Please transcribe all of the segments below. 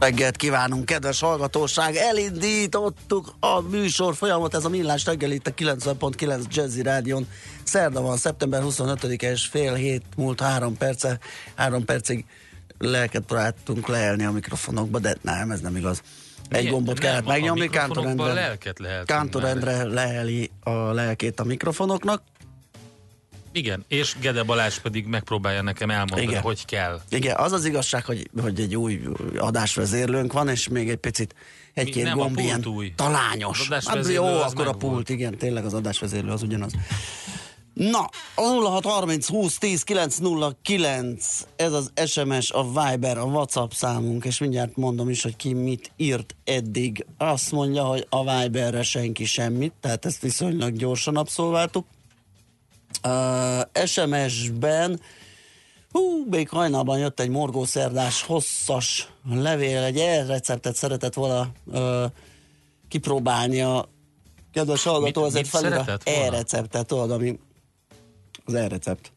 Reggelt kívánunk, kedves hallgatóság! Elindítottuk a műsor folyamat, ez a millás reggel itt a 90.9 Jazzy Rádion. Szerda van, szeptember 25-e és fél hét múlt három perce, három percig lelket próbáltunk leelni a mikrofonokba, de nem, ez nem igaz. Egy Milyen- gombot kellett megnyomni, Kántor Endre, lelket lehet Kántor. Endre leheli a lelkét a mikrofonoknak. Igen, és Gede Balázs pedig megpróbálja nekem elmondani, Igen. hogy kell. Igen, az az igazság, hogy, hogy egy új adásvezérlőnk van, és még egy picit egy-két gomb ilyen új. talányos. Hát jó, akkor a pult, igen, tényleg az adásvezérlő az ugyanaz. Na, a 0630 20 10 909, ez az SMS, a Viber, a WhatsApp számunk, és mindjárt mondom is, hogy ki mit írt eddig. Azt mondja, hogy a Viberre senki semmit, tehát ezt viszonylag gyorsan abszolváltuk. Uh, SMS-ben Hú, még hajnalban jött egy morgószerdás, hosszas levél, egy e-receptet szeretett volna ö, kipróbálni a kedves hallgató, Mit- ezért mit volna? e-receptet, tudod, ami az e-recept.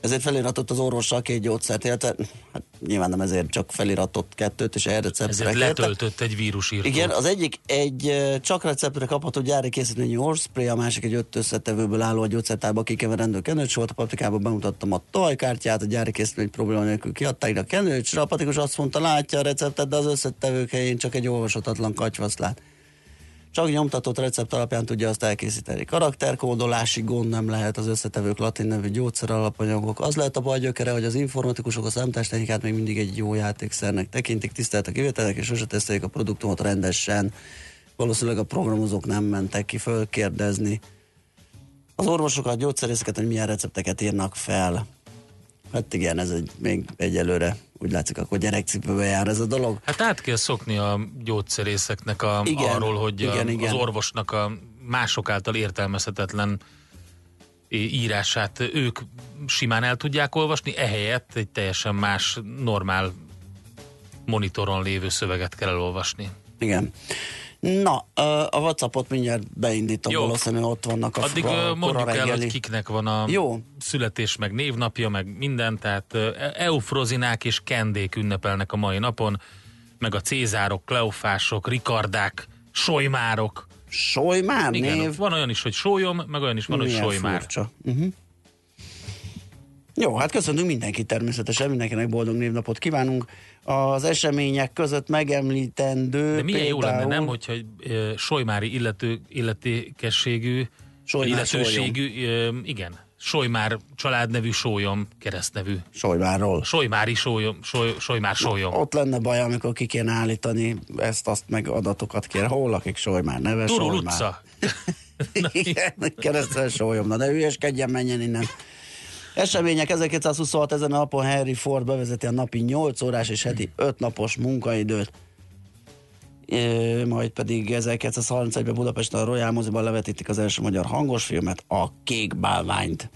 Ezért feliratott az orvossal két gyógyszert, illetve hát nyilván nem ezért, csak feliratott kettőt, és e-receptre Ezért kérte. letöltött egy vírusírtót. Igen, az egyik egy csak receptre kapható gyári készítményű orspray, a másik egy öt összetevőből álló a gyógyszertárba kikeverendő kenőcs volt. A paprikába bemutattam a tojkártyát, a gyári készítmény probléma nélkül kiadták a kenőcsre. A patikus azt mondta, látja a receptet, de az összetevők helyén csak egy olvashatatlan katyvasz lát. Csak nyomtatott recept alapján tudja azt elkészíteni. Karakterkódolási gond nem lehet az összetevők latin nevű gyógyszer alapanyagok. Az lehet a baj gyökere, hogy az informatikusok a számítástechnikát még mindig egy jó játékszernek tekintik, tisztelt a kivételek, és sose tesztelik a produktumot rendesen. Valószínűleg a programozók nem mentek ki fölkérdezni. Az orvosokat, gyógyszerészeket, hogy milyen recepteket írnak fel. Hát igen, ez egy, még egyelőre úgy látszik, akkor gyerekcipőbe jár ez a dolog. Hát át kell szokni a gyógyszerészeknek a, Igen, arról, hogy igen, a, igen. az orvosnak a mások által értelmezhetetlen írását ők simán el tudják olvasni, ehelyett egy teljesen más, normál monitoron lévő szöveget kell elolvasni. Igen. Na, a Whatsappot mindjárt beindítom, Jó. valószínűleg ott vannak a, Addig a mondjuk el, reggeli. hogy kiknek van a Jó. születés, meg névnapja, meg minden, tehát ö, eufrozinák és kendék ünnepelnek a mai napon, meg a cézárok, kleofások, rikardák, solymárok. Solymár Igen, név? van olyan is, hogy sólyom, meg olyan is van, hogy Milyen solymár. furcsa. Uh-huh. Jó, hát köszönünk mindenkit természetesen, mindenkinek boldog névnapot kívánunk. Az események között megemlítendő De milyen jó például... lenne, nem, hogyha egy solymári illető, illetékességű, Solymár illetőségű, ö, igen, solymár családnevű sólyom, keresztnevű. Solymárról. Solymári sólyom, soly, solymár sólyom. Ott lenne baj, amikor ki kéne állítani ezt, azt, meg adatokat kér. Hol lakik Solymár? Neve Turul utca. Igen, keresztül sólyom. Na de hülyeskedjen, menjen innen. Események 1926 ezen a napon Henry Ford bevezeti a napi 8 órás és heti 5 napos munkaidőt. É, majd pedig 1931-ben Budapesten a Royal Moziban levetítik az első magyar hangos filmet, a Kék Bálványt.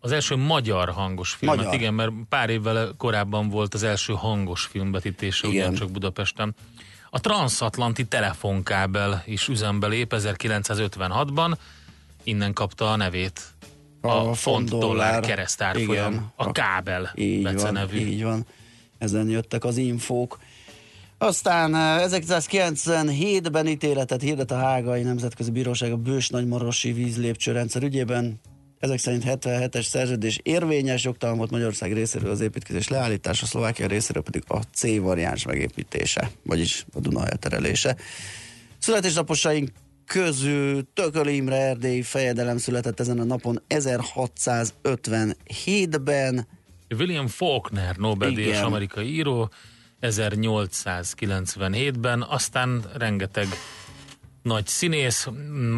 Az első magyar hangos filmet, Magyar. igen, mert pár évvel korábban volt az első hangos filmbetítése, Igen. ugyancsak Budapesten. A transatlanti telefonkábel is üzembe lép 1956-ban, innen kapta a nevét a, a font dollár keresztárfolyam, a kábel így becenevű. Van, így van, ezen jöttek az infók. Aztán 1997-ben ítéletet hirdet a Hágai Nemzetközi Bíróság a Bős Nagymarosi vízlépcsőrendszer ügyében. Ezek szerint 77-es szerződés érvényes, jogtalan Magyarország részéről az építkezés leállítása, Szlovákia részéről pedig a C variáns megépítése, vagyis a Duna elterelése. Születésnaposaink közül Tököl Imre erdélyi fejedelem született ezen a napon 1657-ben. William Faulkner, Nobel-díjas amerikai író, 1897-ben, aztán rengeteg nagy színész,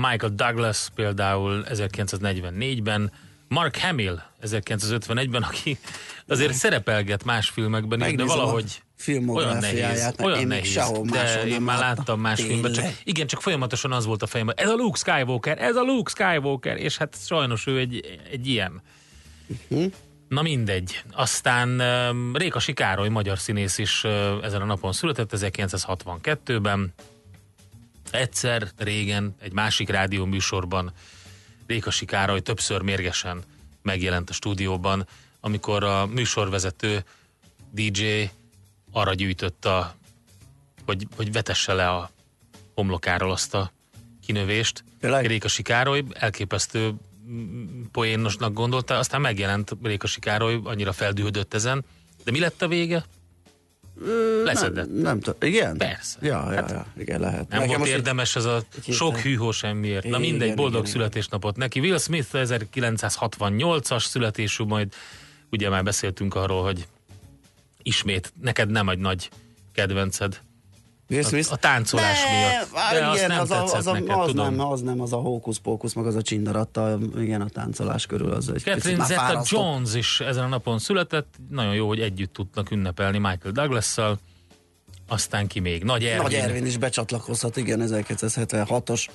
Michael Douglas például 1944-ben, Mark Hamill 1951-ben, aki azért szerepelget más filmekben is, de valahogy olyan nehéz, olyan nehéz, de én már láttam más tényleg. filmben, csak, igen, csak folyamatosan az volt a fejemben, ez a Luke Skywalker, ez a Luke Skywalker, és hát sajnos ő egy, egy ilyen. Uh-huh. Na mindegy. Aztán uh, Réka Sikároly, magyar színész is uh, ezen a napon született, 1962-ben. Egyszer, régen, egy másik rádió műsorban Réka Sikároly többször mérgesen megjelent a stúdióban, amikor a műsorvezető DJ arra gyűjtött a, hogy, hogy vetesse le a homlokáról azt a kinövést. Tényleg? Réka Sikároly elképesztő poénosnak gondolta, aztán megjelent Réka Sikároly, annyira feldühödött ezen. De mi lett a vége? Leszedett. Nem, nem tudom. Igen? Persze. Ja, ja, hát, ja, igen, lehet. Nem Nekem volt érdemes ez a sok hűhó semmiért. Na mindegy, igen, boldog igen, születésnapot neki. Will Smith 1968-as születésű, majd ugye már beszéltünk arról, hogy ismét neked nem egy nagy kedvenced Will Smith? A, a táncolás ne, miatt. De igen, azt nem az, a, az, a, neked, az, tudom. nem, az nem, az a hókusz-pókusz, meg az a csindaratta, igen, a táncolás körül az egy Catherine Zeta-Jones is ezen a napon született, nagyon jó, hogy együtt tudnak ünnepelni Michael Douglas-szal, aztán ki még? Nagy Ervin. Nagy Ervin is becsatlakozhat, igen, 1976-os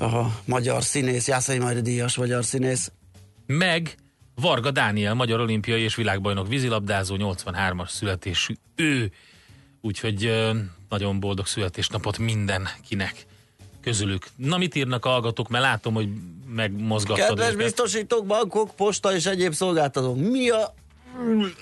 a magyar színész, Jászai Majri díjas magyar színész. Meg Varga Dániel, magyar olimpiai és világbajnok vízilabdázó, 83-as születésű. Ő Úgyhogy nagyon boldog születésnapot mindenkinek közülük. Na, mit írnak a hallgatók, mert látom, hogy megmozgattad Kedves őket. biztosítók, bankok, posta és egyéb szolgáltatók, mi a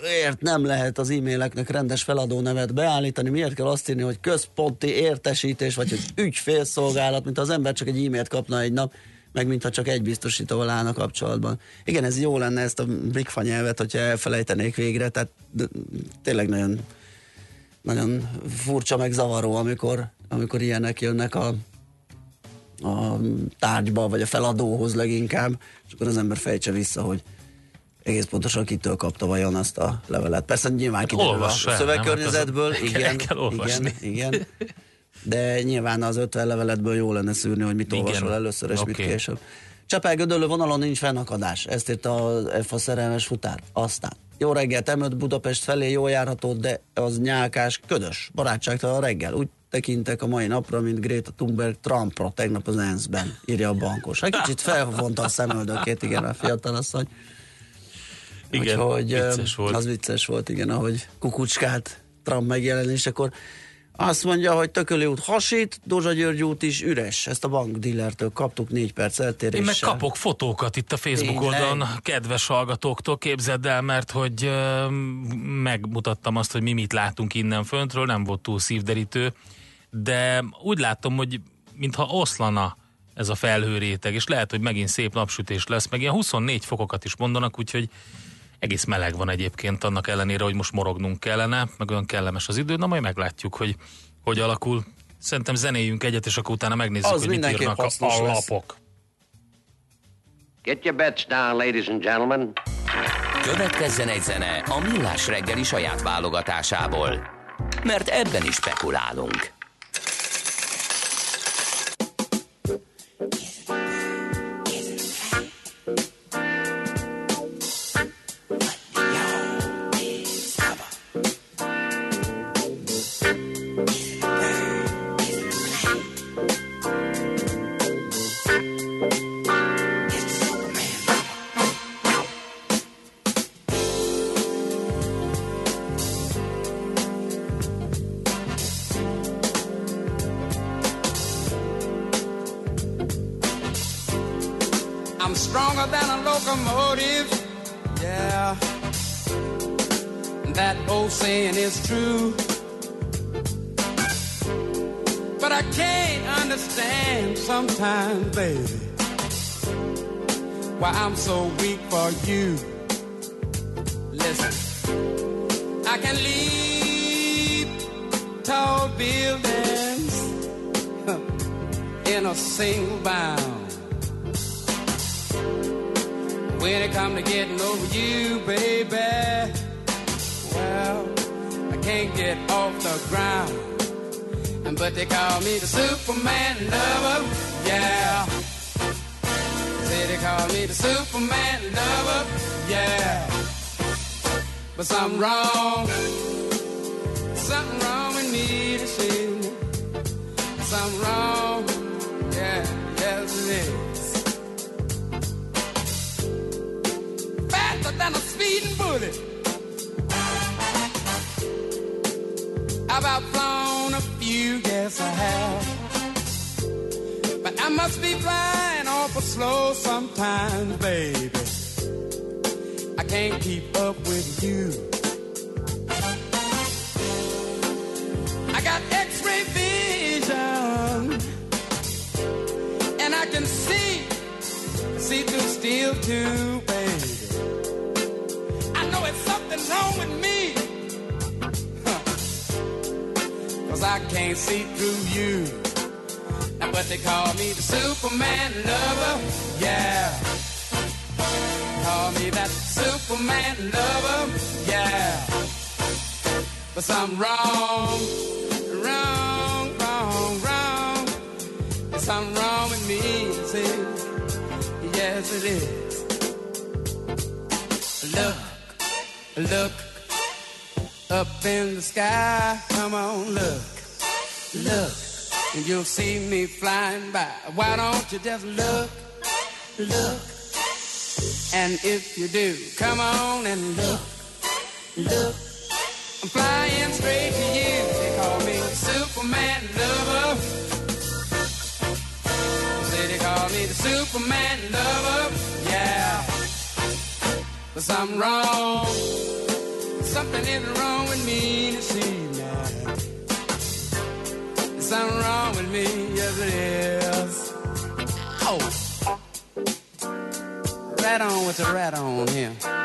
Miért nem lehet az e-maileknek rendes feladó nevet beállítani? Miért kell azt írni, hogy központi értesítés, vagy hogy ügyfélszolgálat, mint az ember csak egy e-mailt kapna egy nap, meg mintha csak egy biztosítóval állna kapcsolatban. Igen, ez jó lenne ezt a bigfa nyelvet, hogyha elfelejtenék végre, tehát tényleg nagyon nagyon furcsa, meg zavaró, amikor, amikor ilyenek jönnek a, a tárgyba, vagy a feladóhoz leginkább, és akkor az ember fejtse vissza, hogy egész pontosan kitől kapta vajon azt a levelet. Persze nyilván hát kiderül a szövegkörnyezetből, hát igen, igen, igen, de nyilván az 50 leveletből jó lenne szűrni, hogy mit olvasol először, és okay. mit később. Csepel Gödöllő vonalon nincs fennakadás, ezt írta a FA szerelmes futár. Aztán jó reggelt, m Budapest felé jó járható, de az nyálkás, ködös, barátságtalan reggel. Úgy tekintek a mai napra, mint Greta Thunberg Trumpra tegnap az ENSZ-ben, írja a bankos. Egy kicsit felvonta a szemöldökét, igen, a fiatal asszony. Igen, Úgyhogy, vicces volt. Az vicces volt, igen, ahogy kukucskát Trump megjelenésekor. Azt mondja, hogy Tököli út hasít, Dózsa György út is üres. Ezt a bankdillertől kaptuk négy perc eltéréssel. Én meg kapok fotókat itt a Facebook Tényleg? oldalon, kedves hallgatóktól, képzeld el, mert hogy megmutattam azt, hogy mi mit látunk innen föntről, nem volt túl szívderítő, de úgy látom, hogy mintha oszlana ez a felhőréteg, és lehet, hogy megint szép napsütés lesz, meg ilyen 24 fokokat is mondanak, úgyhogy egész meleg van egyébként annak ellenére, hogy most morognunk kellene, meg olyan kellemes az idő, na majd meglátjuk, hogy hogy alakul. Szerintem zenéjünk egyet, és akkor utána megnézzük, az hogy mit írnak a, a lapok. Get your bets down, ladies and gentlemen. Következzen egy zene a Millás reggeli saját válogatásából, mert ebben is spekulálunk. Is true. But I can't understand sometimes, baby, why I'm so weak for you. Listen, I can leap tall buildings in a single bound. When it come to getting over you, baby, can't get off the ground. But they call me the Superman lover, oh, yeah. Say they call me the Superman lover, oh, yeah. But something wrong, something wrong with me to see. Something wrong, yeah, yes it is. Faster than a speeding bullet. I've outflown a few, yes I have. But I must be flying awful slow sometimes, baby. I can't keep up with you. I got x-ray vision. And I can see, see through steel too, baby. I know it's something wrong with me. I can't see through you. Now, but they call me the Superman lover, yeah. Call me that Superman lover, yeah. But something wrong, wrong, wrong, wrong. There's something wrong with me, see? Yes, it is. Look, look up in the sky. Come on, look, look, and you'll see me flying by. Why don't you just look, look? And if you do, come on and look, look. I'm flying straight to you. They call me Superman lover. Say they call me the Superman lover. Yeah. But something wrong. Something is wrong with me to see now. Something wrong with me, yes it is. Oh. Right on with the rat on here.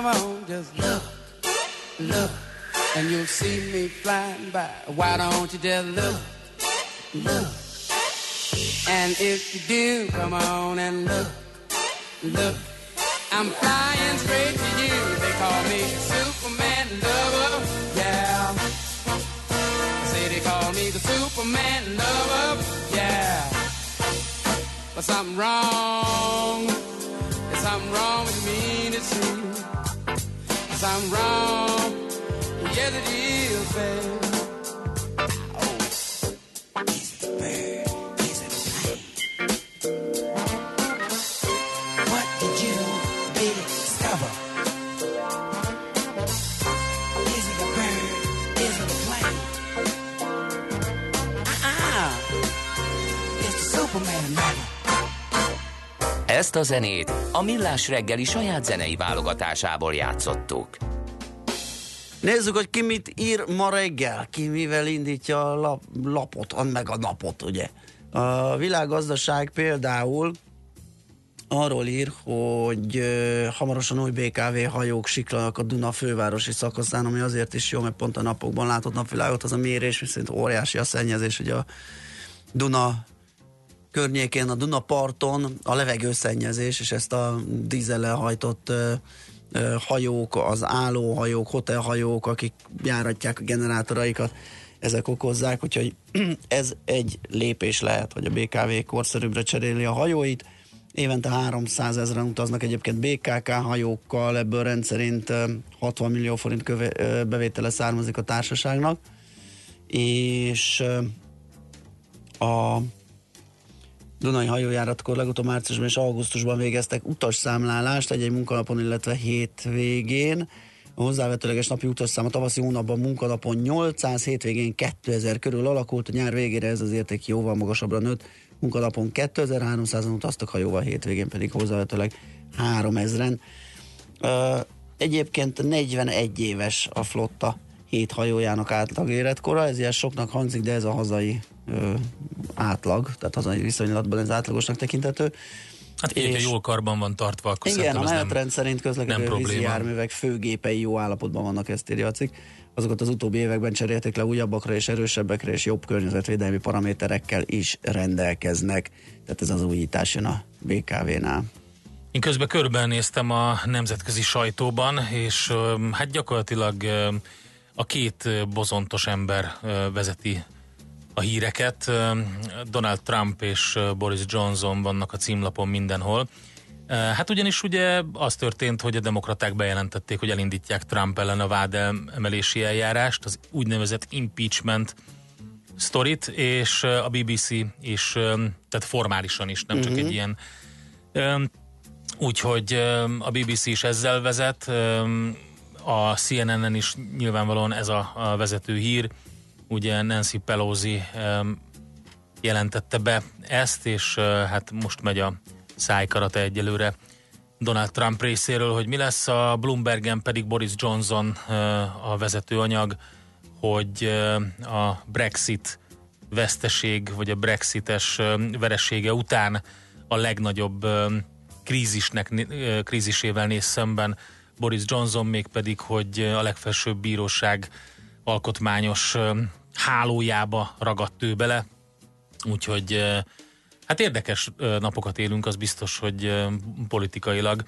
Come on, just look, look, and you'll see me flying by. Why don't you just look, look? And if you do, come on and look, look. I'm flying straight to you. They call me Superman lover, yeah. Say they call me the Superman lover, yeah. But something wrong. There's something wrong with me to see. Something wrong. Yes, it is, babe. Ezt a zenét a Millás reggeli saját zenei válogatásából játszottuk. Nézzük, hogy ki mit ír ma reggel, ki mivel indítja a lap, lapot, meg a napot, ugye. A világgazdaság például arról ír, hogy hamarosan új BKV hajók siklanak a Duna fővárosi szakaszán, ami azért is jó, mert pont a napokban látott napvilágot, az a mérés, viszont óriási a szennyezés, hogy a Duna környékén, a Duna parton a levegőszennyezés, és ezt a dízellel hajtott hajók, az állóhajók, hotelhajók, akik járatják a generátoraikat, ezek okozzák, úgyhogy ez egy lépés lehet, hogy a BKV korszerűbbre cseréli a hajóit. Évente 300 ezeren utaznak egyébként BKK hajókkal, ebből rendszerint ö, 60 millió forint köve, bevétele származik a társaságnak, és a Dunai hajójáratkor legutóbb márciusban és augusztusban végeztek utasszámlálást egy-egy munkanapon, illetve hétvégén. A hozzávetőleges napi utasszám a tavaszi hónapban munkanapon 800, hétvégén 2000 körül alakult, a nyár végére ez az érték jóval magasabbra nőtt. Munkanapon 2300-an utaztak hajóval, hétvégén pedig hozzávetőleg 3000-en. Ö, egyébként 41 éves a flotta hét hajójának átlag életkora, ez ilyen soknak hangzik, de ez a hazai ö, átlag, tehát hazai viszonylatban ez átlagosnak tekinthető. Hát És- ha jól karban van tartva, akkor Igen, a ez nem, menetrend szerint közlekedő vízi járművek főgépei jó állapotban vannak, ezt írja a cikk. Azokat az utóbbi években cserélték le újabbakra és erősebbekre, és jobb környezetvédelmi paraméterekkel is rendelkeznek. Tehát ez az újítás jön a BKV-nál. Én közben körbenéztem a nemzetközi sajtóban, és hát gyakorlatilag a két bozontos ember vezeti a híreket. Donald Trump és Boris Johnson vannak a címlapon mindenhol. Hát ugyanis ugye az történt, hogy a demokraták bejelentették, hogy elindítják Trump ellen a vád emelési eljárást, az úgynevezett impeachment sztorit, és a BBC is, tehát formálisan is, nem csak egy ilyen Úgyhogy a BBC is ezzel vezet, a CNN-en is nyilvánvalóan ez a vezető hír. Ugye Nancy Pelosi jelentette be ezt, és hát most megy a szájkarata egyelőre Donald Trump részéről, hogy mi lesz, a Bloombergen pedig Boris Johnson a vezető anyag, hogy a Brexit veszteség, vagy a brexites veresége után a legnagyobb krízisnek, krízisével néz szemben. Boris Johnson, mégpedig, hogy a legfelsőbb bíróság alkotmányos hálójába ragadt ő bele, úgyhogy hát érdekes napokat élünk, az biztos, hogy politikailag.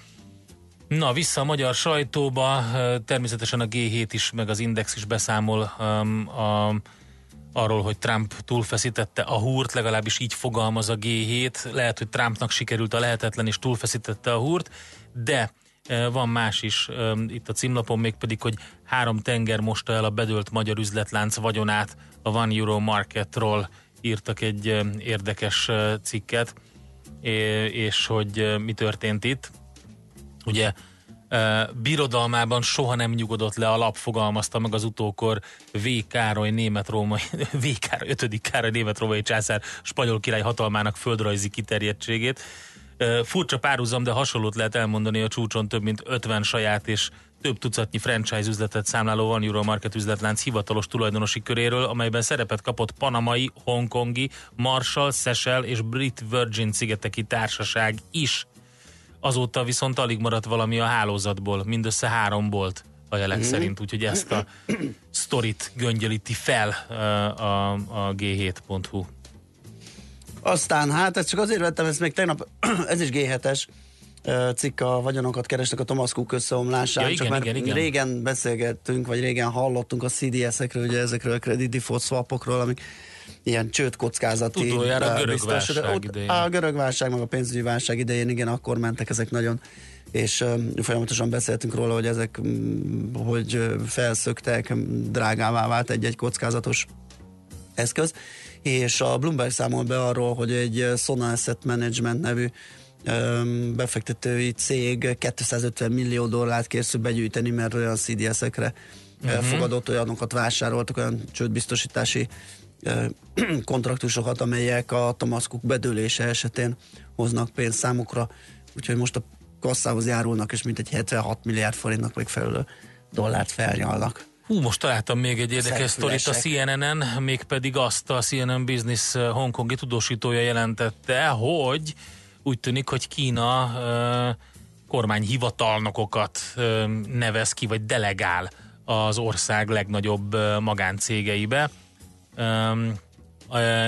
Na, vissza a magyar sajtóba, természetesen a G7 is, meg az Index is beszámol öm, a, arról, hogy Trump túlfeszítette a húrt, legalábbis így fogalmaz a G7. Lehet, hogy Trumpnak sikerült a lehetetlen, és túlfeszítette a húrt, de van más is itt a címlapon, mégpedig, hogy három tenger mosta el a bedölt magyar üzletlánc vagyonát a One Euro Marketról írtak egy érdekes cikket, és hogy mi történt itt. Ugye birodalmában soha nem nyugodott le a lap, fogalmazta meg az utókor V. Károly német-római, V. Károly, 5. Károly német-római császár spanyol király hatalmának földrajzi kiterjedtségét. Furcsa párhuzam, de hasonlót lehet elmondani a csúcson több mint 50 saját és több tucatnyi franchise üzletet számláló Van Euro Market üzletlánc hivatalos tulajdonosi köréről, amelyben szerepet kapott panamai, hongkongi, Marshall, Seychelles és Brit Virgin szigeteki társaság is. Azóta viszont alig maradt valami a hálózatból, mindössze három volt a jelek mm. szerint, úgyhogy ezt a sztorit göngyölíti fel a, a g7.hu. Aztán hát, ezt csak azért vettem, ezt még tegnap, ez is G7-es ö, cikk a vagyonokat keresnek a Thomas Cook összeomlásán, Ja, igen, csak már igen, igen. régen beszélgettünk, vagy régen hallottunk a CDS-ekről, ugye ezekről a credit default swapokról, amik ilyen csődkockázati. Utoljára a ö, görög válság ott- idején. A görög válság, meg a pénzügyi válság idején, igen, akkor mentek ezek nagyon és ö, folyamatosan beszéltünk róla, hogy ezek hogy felszöktek, drágává vált egy-egy kockázatos eszköz, és a Bloomberg számol be arról, hogy egy Sona Asset Management nevű befektetői cég 250 millió dollárt készül begyűjteni, mert olyan CDS-ekre uh-huh. fogadott, olyanokat vásároltak, olyan csődbiztosítási kontraktusokat, amelyek a Thomas Cook bedőlése esetén hoznak pénzt számukra, úgyhogy most a kasszához járulnak, és mintegy 76 milliárd forintnak megfelelő dollárt felnyalnak. Hú, most találtam még egy érdekes sztorit a. CNN-en, mégpedig azt a CNN Business hongkongi tudósítója jelentette, hogy úgy tűnik, hogy Kína kormányhivatalnokokat nevez ki, vagy delegál az ország legnagyobb magáncégeibe.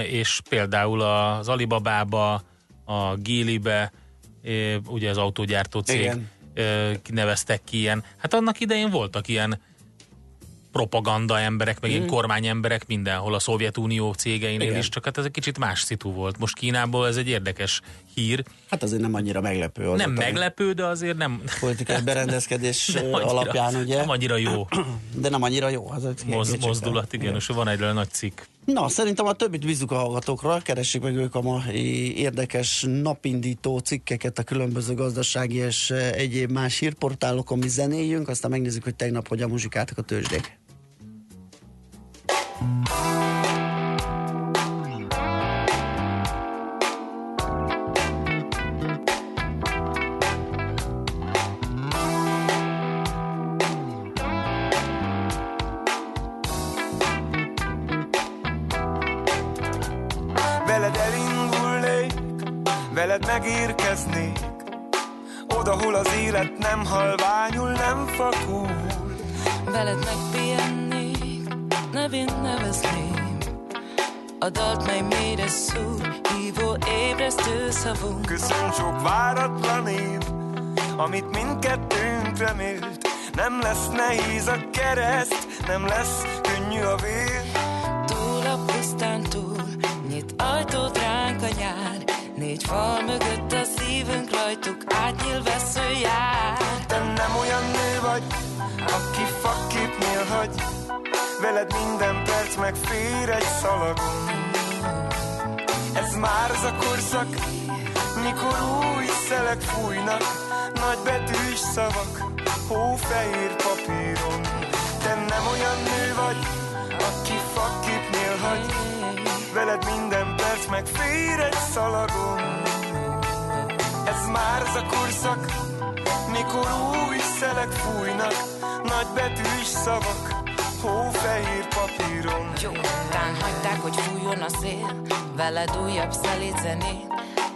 És például az Alibabába, a Gilibe, ö, ugye az autógyártó cég Igen. neveztek ki ilyen. Hát annak idején voltak ilyen propaganda emberek, meg ilyen kormányemberek mindenhol, a Szovjetunió cégeinél Mm. Igen. is, csak hát ez egy kicsit más szitu volt. Most Kínából ez egy érdekes hír. Hát azért nem annyira meglepő. Az Nem ott meglepő, de azért nem, Politikai berendezkedés nem annyira, alapján, ugye? nem annyira jó De nem annyira jó. Az moz, mozdulat, igen, és van egy nagy cikk. Na, szerintem a többit bízzuk a hallgatókra, keressék meg ők a mai érdekes napindító cikkeket a különböző gazdasági és eh, egyéb más hírportálokon, mi zenéljünk, aztán megnézzük, hogy tegnap hogyan muzsikáltak a tőzsdék. Megérkeznék Oda, hol az élet nem halványul, nem fakul. Veled megpihennék, nevén nevezném. A dalt, mely mélyre szúr, hívó ébresztő szavunk Köszön sok váratlan év, amit mindkettőnk remélt. Nem lesz nehéz a kereszt, nem lesz könnyű a vér. Túl a pusztán túl, nyit ajtót ránk a nyár. Négy fal mögött Veled minden perc megfér egy szalagon Ez már az a korszak, mikor új szelek fújnak. Nagy betűs szavak, hófehér papíron. Te nem olyan nő vagy, aki fakképnél hagy. Veled minden perc megfér egy szalagon Ez már az a korszak, mikor új szelek fújnak. Nagy betűs szavak, hófehér papíron. Jó, tán hagyták, hogy fújjon a szél. Veled újabb szelíd zenét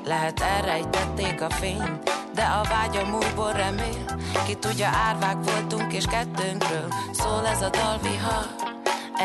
Lehet elrejtették a fényt De a vágyam újból remél. Ki tudja, árvák voltunk és kettőnkről Szól ez a dalvihar.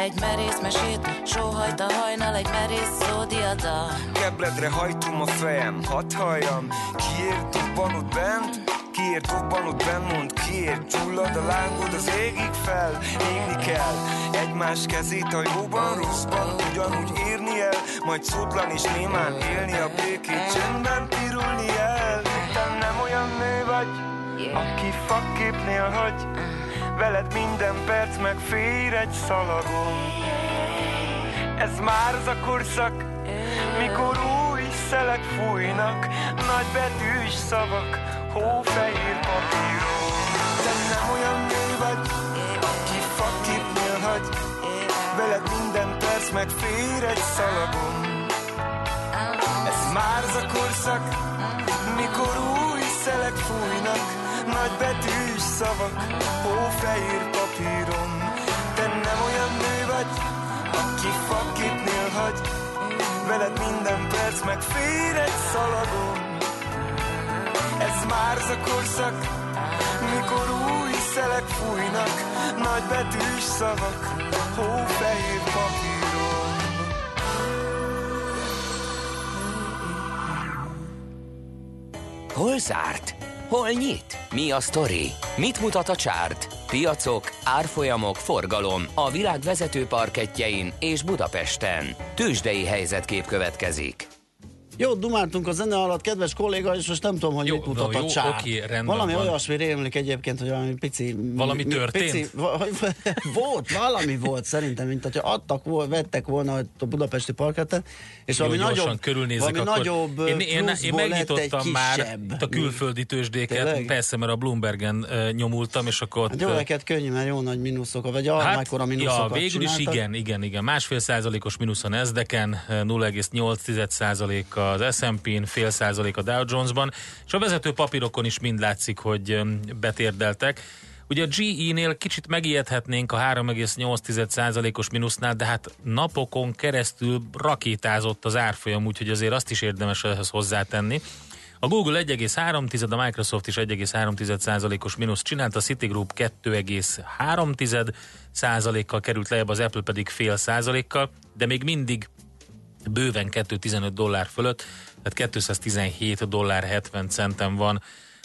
Egy merész mesét Sóhajt a hajnal Egy merész szódiadal Kebledre hajtom a fejem, hadd halljam. Kiért dobban ott bent? Kiért dobban ott bent? Mond kiért. Csullad a lángod az égig fel. Égni kell egymás kezét a jóban, rosszban Ugyanúgy érni el. Majd szótlan és némán élni A békét csendben pirulni el. Te nem olyan nő vagy Aki fakképnél hagy. Veled minden perc megfér egy szalagon. Ez már az a korszak, mikor új szelek fújnak, nagy betűs szavak, hófehér papíron. Te nem olyan nő vagy, aki fakképnél hagy, veled minden perc megfér egy szalagon. Ez már az a korszak, mikor új szelek fújnak, nagy betűs szavak, hófehér papíron. Te nem olyan nő vagy, aki fakképnél hagy, veled minden perc megfér egy szalagon. Ez már a korszak, mikor új szelek fújnak, nagy betűs szavak, hófehér papíron. Hol zárt? Hol nyit? Mi a sztori? Mit mutat a csárt? Piacok, árfolyamok, forgalom a világ vezető parketjein és Budapesten. Tősdei helyzetkép következik. Jó, dumáltunk a zene alatt, kedves kolléga, és most nem tudom, hogy Jó, mit mutat no, a jó, csár. oké, rendben valami van. olyasmi rémlik egyébként, hogy valami pici... Valami mi- történt? Pici, va- volt, valami volt szerintem, mint hogyha adtak, vol- vettek volna a budapesti parketen, és valami Jó, gyorsan nagyobb, valami akkor nagyobb én, én, én megnyitottam már a külföldi tőzsdéket, Tényleg? persze, mert a Bloombergen uh, nyomultam, és akkor ott... Hát jó, neked könnyű, mert jó nagy mínuszok, vagy hát, ja, mínuszokat végül is csináltak. igen, igen, igen. Másfél százalékos mínusz a Nasdaqen, 0,8 százalékkal az S&P-n, fél százalék a Dow Jones-ban, és a vezető papírokon is mind látszik, hogy betérdeltek. Ugye a GE-nél kicsit megijedhetnénk a 3,8%-os mínusznál, de hát napokon keresztül rakétázott az árfolyam, úgyhogy azért azt is érdemes ehhez hozzátenni. A Google 1,3, a Microsoft is 1,3%-os mínusz csinált, a Citigroup 2,3%-kal került lejjebb, az Apple pedig fél százalékkal, de még mindig bőven 215 dollár fölött, tehát 217 dollár 70 centen van.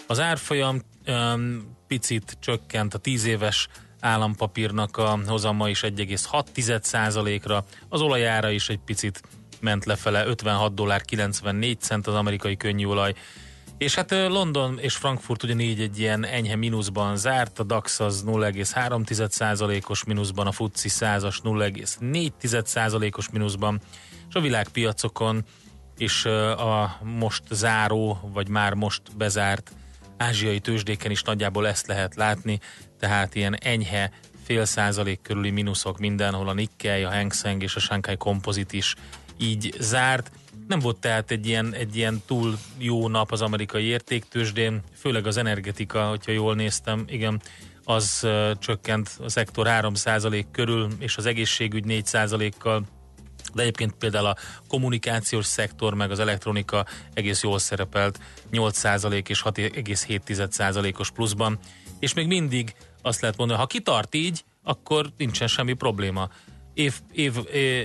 Az árfolyam um, picit csökkent a 10 éves állampapírnak a hozama is 1,6%-ra, az olajára is egy picit ment lefele, 56 dollár 94 cent az amerikai könnyűolaj, és hát London és Frankfurt ugyanígy egy ilyen enyhe mínuszban zárt, a DAX az 0,3%-os mínuszban, a FTSE 100-as 0,4%-os mínuszban, és a világpiacokon és a most záró, vagy már most bezárt ázsiai tőzsdéken is nagyjából ezt lehet látni, tehát ilyen enyhe fél százalék körüli mínuszok mindenhol, a Nikkei, a Hang Seng és a Shanghai Composite is így zárt. Nem volt tehát egy ilyen, egy ilyen túl jó nap az amerikai értéktősdén, főleg az energetika, hogyha jól néztem, igen, az csökkent a szektor 3% körül, és az egészségügy 4%-kal, de egyébként például a kommunikációs szektor meg az elektronika egész jól szerepelt 8% és 6,7%-os pluszban, és még mindig azt lehet mondani, ha kitart így, akkor nincsen semmi probléma. Év, év,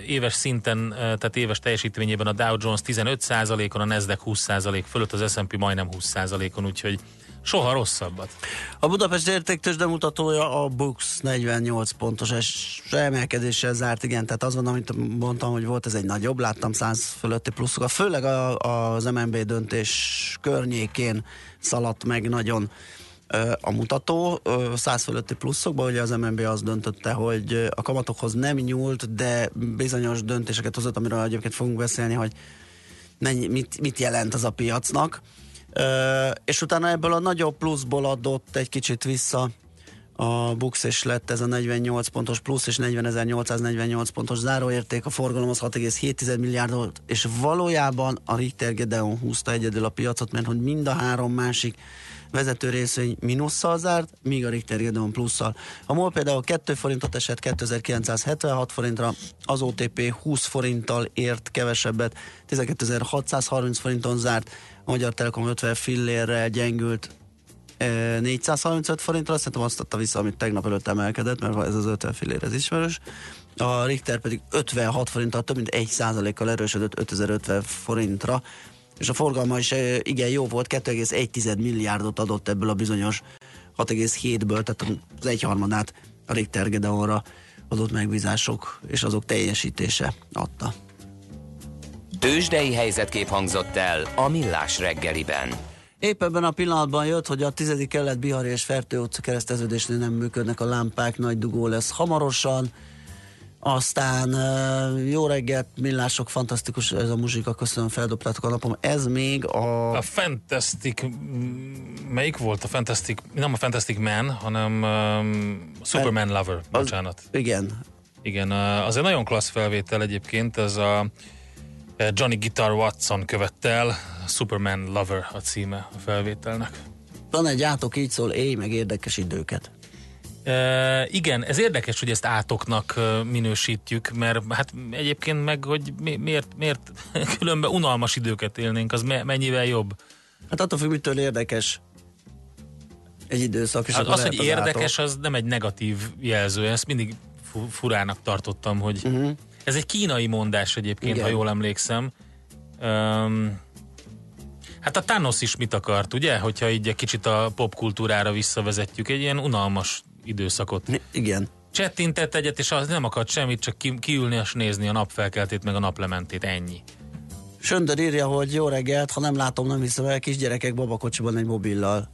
éves szinten, tehát éves teljesítményében a Dow Jones 15%-on, a Nasdaq 20% fölött, az S&P majdnem 20%-on, úgyhogy soha rosszabbat. A Budapest értéktős demutatója a Bux 48 pontos emelkedéssel zárt, igen, tehát az van, amit mondtam, hogy volt ez egy nagyobb, láttam 100 fölötti pluszokat, főleg a, az MNB döntés környékén szaladt meg nagyon a mutató 100 fölötti pluszokban, ugye az MNB azt döntötte, hogy a kamatokhoz nem nyúlt, de bizonyos döntéseket hozott, amiről egyébként fogunk beszélni, hogy mennyi, mit, mit jelent az a piacnak. És utána ebből a nagyobb pluszból adott egy kicsit vissza a Bux, és lett ez a 48 pontos plusz, és 40.848 pontos záróérték, a forgalom az 6,7 milliárdot, és valójában a Richter Gedeon húzta egyedül a piacot, mert hogy mind a három másik vezető részvény mínusszal zárt, míg a Richter Gedeon plusszal. A MOL például 2 forintot esett 2976 forintra, az OTP 20 forinttal ért kevesebbet, 12630 forinton zárt, a Magyar Telekom 50 fillérrel gyengült 435 forintra, szerintem azt adta vissza, amit tegnap előtt emelkedett, mert ez az 50 fillér, ez ismerős. A Richter pedig 56 forinttal, több mint 1% kal erősödött 5050 forintra, és a forgalma is igen jó volt, 2,1 milliárdot adott ebből a bizonyos 6,7-ből, tehát az egyharmadát a Richter Gedeonra adott megbízások és azok teljesítése adta. Tőzsdei helyzetkép hangzott el a Millás reggeliben. Épp ebben a pillanatban jött, hogy a tizedik kelet Bihari és Fertő utca kereszteződésnél nem működnek a lámpák, nagy dugó lesz hamarosan. Aztán jó reggelt, millások, fantasztikus ez a muzsika, köszönöm, feldobtátok a napom. Ez még a... A Fantastic, melyik volt a Fantastic, nem a Fantastic Man, hanem um, Superman Lover, bocsánat. Az, igen. Igen, az egy nagyon klassz felvétel egyébként, ez a Johnny Guitar Watson követte el, Superman Lover a címe a felvételnek. Van egy átok így szól, éj meg érdekes időket. E, igen, ez érdekes, hogy ezt átoknak minősítjük, mert hát egyébként meg, hogy miért, miért különben unalmas időket élnénk, az mennyivel jobb? Hát attól függ, mitől érdekes egy időszak. És hát az, hogy az érdekes, átok. az nem egy negatív jelző, ezt mindig furának tartottam, hogy uh-huh. Ez egy kínai mondás egyébként, Igen. ha jól emlékszem. Um, hát a Thanos is mit akart, ugye? Hogyha így egy kicsit a popkultúrára visszavezetjük, egy ilyen unalmas időszakot. Igen. Csettintett egyet, és az nem akart semmit, csak ki, kiülni és nézni a napfelkeltét, meg a naplementét, ennyi. Söndör írja, hogy jó reggelt, ha nem látom, nem hiszem el, kisgyerekek babakocsiban egy mobillal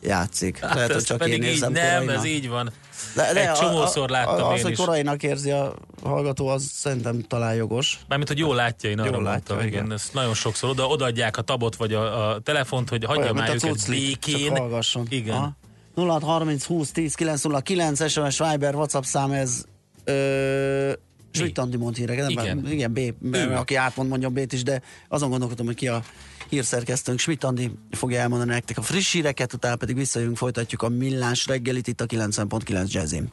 játszik. Hát Lehet, hogy csak én érzem Nem, ez így van. De, de Egy csomószor láttam a, a, az, én hogy korainak érzi a hallgató, az szerintem talán jogos. Mármint, hogy jól látja, én arra jól látja, mondtam, igen. igen. Ezt nagyon sokszor oda, odaadják a tabot vagy a, a telefont, hogy hagyja már őket békén. Csak hallgasson. Igen. Aha. 0630 20 10 909 SMS Viber WhatsApp szám ez ö, Schmidt Andi mond híreket, Igen. igen, igen B, B, aki átmond mondja B-t is, de azon gondolkodom, hogy ki a hírszerkesztőnk. Schmidt Andi fogja elmondani nektek a friss híreket, utána pedig visszajövünk, folytatjuk a millás reggelit itt a 90.9 Jazzin.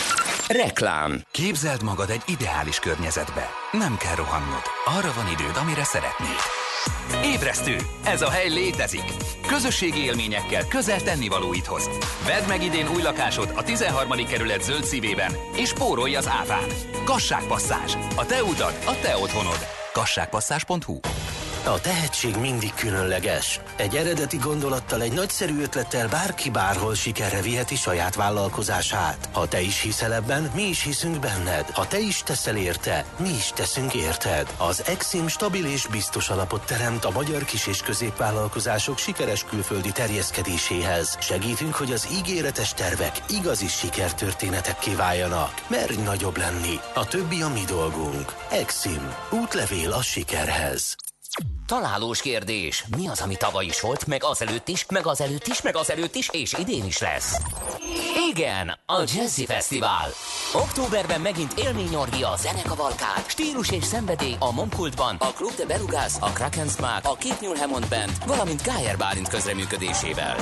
Reklám. Képzeld magad egy ideális környezetbe. Nem kell rohannod. Arra van időd, amire szeretnéd. Ébresztő! Ez a hely létezik! Közösségi élményekkel közel tennivalóidhoz. Vedd meg idén új lakásod a 13. kerület zöld szívében, és spórolj az áfán. Kasságpasszás. A te utad, a te otthonod. Kasságpasszás.hu A tehetség mindig különleges. Egy eredeti gondolattal, egy nagyszerű ötlettel bárki bárhol sikerre viheti saját vállalkozását. Ha te is hiszel ebben, mi is hiszünk benned. Ha te is teszel érte, mi is teszünk érted. Az Exim stabil és biztos alapot teremt a magyar kis- és középvállalkozások sikeres külföldi terjeszkedéséhez. Segítünk, hogy az ígéretes tervek igazi sikertörténetekké váljanak. Merj nagyobb lenni. A többi a mi dolgunk. Exim. Útlevél a sikerhez. Találós kérdés. Mi az, ami tavaly is volt, meg azelőtt is, meg azelőtt is, meg azelőtt is, és idén is lesz? Igen, a Jazzy Fesztivál. Októberben megint élményorgia a zenekavalkád, stílus és szenvedély a Momkultban, a Club de Belugas, a Kraken Smack, a Két Nyúl Hammond Band, valamint Gájer Bálint közreműködésével.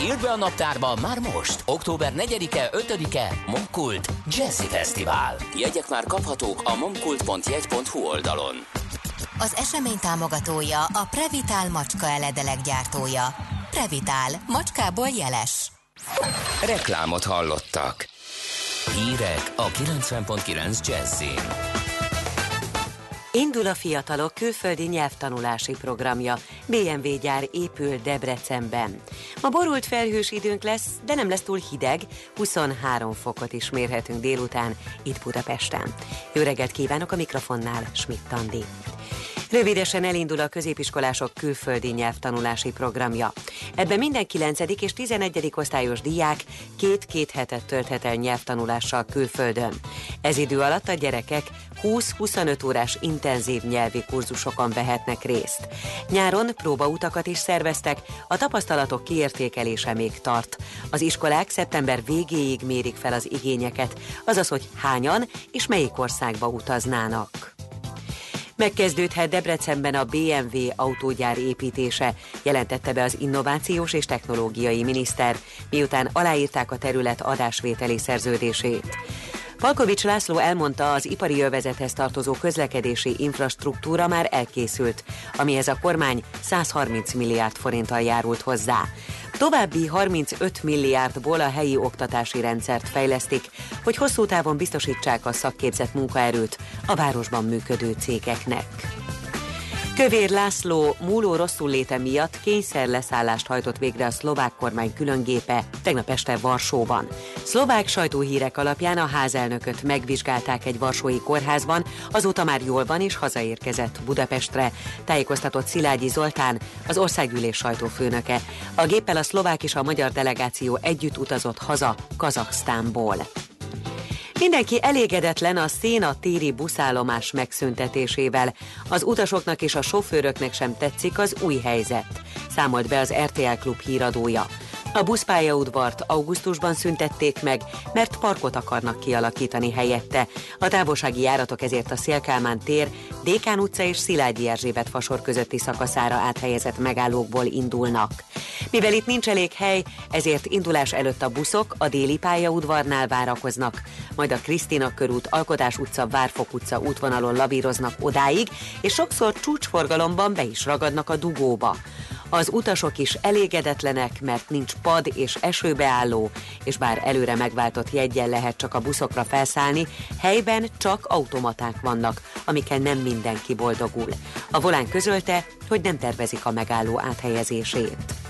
Írd be a naptárba már most, október 4-e, 5-e, Momkult Jazzy Fesztivál. Jegyek már kaphatók a momkult.jegy.hu oldalon. Az esemény támogatója a Previtál macska eledelek gyártója. Previtál. Macskából jeles. Reklámot hallottak. Hírek a 90.9 Jazzin. Indul a fiatalok külföldi nyelvtanulási programja. BMW gyár épül Debrecenben. Ma borult felhős időnk lesz, de nem lesz túl hideg, 23 fokot is mérhetünk délután itt Budapesten. Jó reggelt kívánok a mikrofonnál, Schmidt Andi. Rövidesen elindul a középiskolások külföldi nyelvtanulási programja. Ebben minden 9. és 11. osztályos diák két-két hetet tölthet el nyelvtanulással külföldön. Ez idő alatt a gyerekek 20-25 órás intenzív nyelvi kurzusokon vehetnek részt. Nyáron próbautakat is szerveztek, a tapasztalatok kiértékelése még tart. Az iskolák szeptember végéig mérik fel az igényeket, azaz, hogy hányan és melyik országba utaznának. Megkezdődhet Debrecenben a BMW autógyár építése, jelentette be az innovációs és technológiai miniszter, miután aláírták a terület adásvételi szerződését. Palkovics László elmondta, az ipari övezethez tartozó közlekedési infrastruktúra már elkészült, amihez a kormány 130 milliárd forinttal járult hozzá. További 35 milliárdból a helyi oktatási rendszert fejlesztik, hogy hosszú távon biztosítsák a szakképzett munkaerőt a városban működő cégeknek. Kövér László múló rosszul léte miatt kényszer leszállást hajtott végre a szlovák kormány különgépe tegnap este Varsóban. Szlovák sajtóhírek alapján a házelnököt megvizsgálták egy varsói kórházban, azóta már jól van és hazaérkezett Budapestre, tájékoztatott Szilágyi Zoltán, az országgyűlés sajtófőnöke. A géppel a szlovák és a magyar delegáció együtt utazott haza Kazaksztánból. Mindenki elégedetlen a Széna téri buszállomás megszüntetésével. Az utasoknak és a sofőröknek sem tetszik az új helyzet, számolt be az RTL Klub híradója. A buszpályaudvart augusztusban szüntették meg, mert parkot akarnak kialakítani helyette. A távolsági járatok ezért a Szélkálmán tér, Dékán utca és Szilágyi Erzsébet fasor közötti szakaszára áthelyezett megállókból indulnak. Mivel itt nincs elég hely, ezért indulás előtt a buszok a déli pályaudvarnál várakoznak, majd a Krisztina körút, Alkotás utca, Várfok utca útvonalon lavíroznak odáig, és sokszor csúcsforgalomban be is ragadnak a dugóba. Az utasok is elégedetlenek, mert nincs pad és esőbeálló, és bár előre megváltott jegyen lehet csak a buszokra felszállni, helyben csak automaták vannak, amikkel nem mindenki boldogul. A volán közölte, hogy nem tervezik a megálló áthelyezését.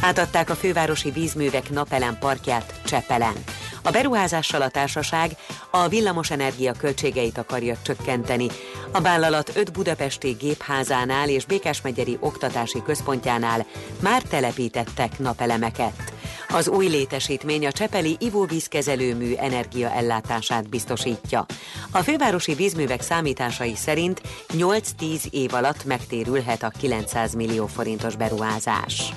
Átadták a fővárosi vízművek napelem parkját Csepelen. A beruházással a társaság a villamosenergia költségeit akarja csökkenteni. A vállalat öt budapesti gépházánál és Békásmegyeri oktatási központjánál már telepítettek napelemeket. Az új létesítmény a Csepeli ivóvízkezelőmű energiaellátását biztosítja. A fővárosi vízművek számításai szerint 8-10 év alatt megtérülhet a 900 millió forintos beruházás.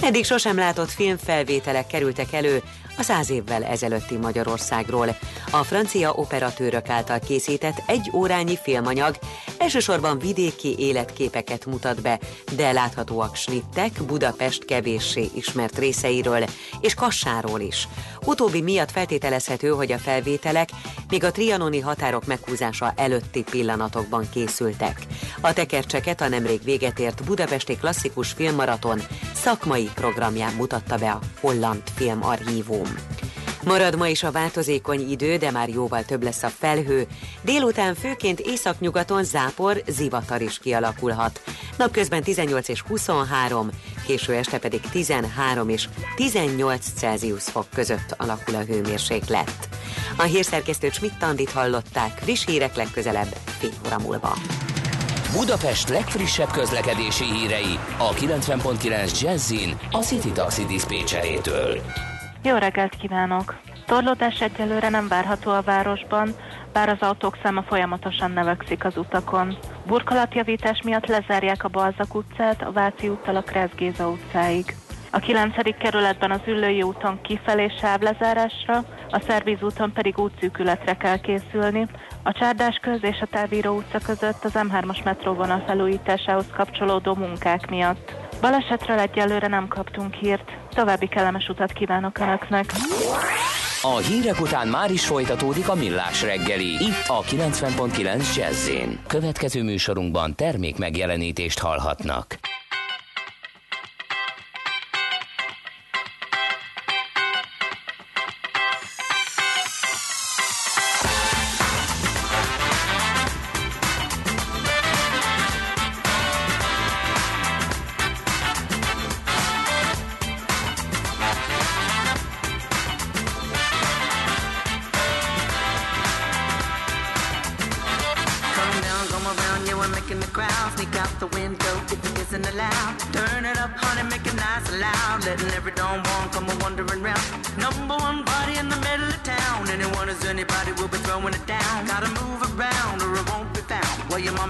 Eddig sosem látott filmfelvételek kerültek elő a száz évvel ezelőtti Magyarországról. A francia operatőrök által készített egy órányi filmanyag elsősorban vidéki életképeket mutat be, de láthatóak snittek Budapest kevéssé ismert részeiről és Kassáról is. Utóbbi miatt feltételezhető, hogy a felvételek még a trianoni határok meghúzása előtti pillanatokban készültek. A tekercseket a nemrég véget ért Budapesti Klasszikus Filmmaraton szakmai programján mutatta be a Holland Filmarchívum. Marad ma is a változékony idő, de már jóval több lesz a felhő. Délután főként északnyugaton zápor, zivatar is kialakulhat. Napközben 18 és 23, késő este pedig 13 és 18 Celsius fok között alakul a hőmérséklet. A hírszerkesztő Schmidt-Tandit hallották, friss hírek legközelebb, fél óra múlva. Budapest legfrissebb közlekedési hírei a 90.9 Jazzin a City Taxi Dispécsejétől. Jó reggelt kívánok! Torlódás egyelőre nem várható a városban, bár az autók száma folyamatosan növekszik az utakon. Burkolatjavítás miatt lezárják a Balzak utcát, a Váci úttal a Kressz Géza utcáig. A 9. kerületben az Üllői úton kifelé sávlezárásra, a Szervíz úton pedig útszűkületre kell készülni. A Csárdás köz és a Távíró utca között az M3-as metróvonal felújításához kapcsolódó munkák miatt. Balesetről egyelőre nem kaptunk hírt. További kellemes utat kívánok Önöknek. A hírek után már is folytatódik a millás reggeli. Itt a 90.9 jazz Következő műsorunkban termék megjelenítést hallhatnak.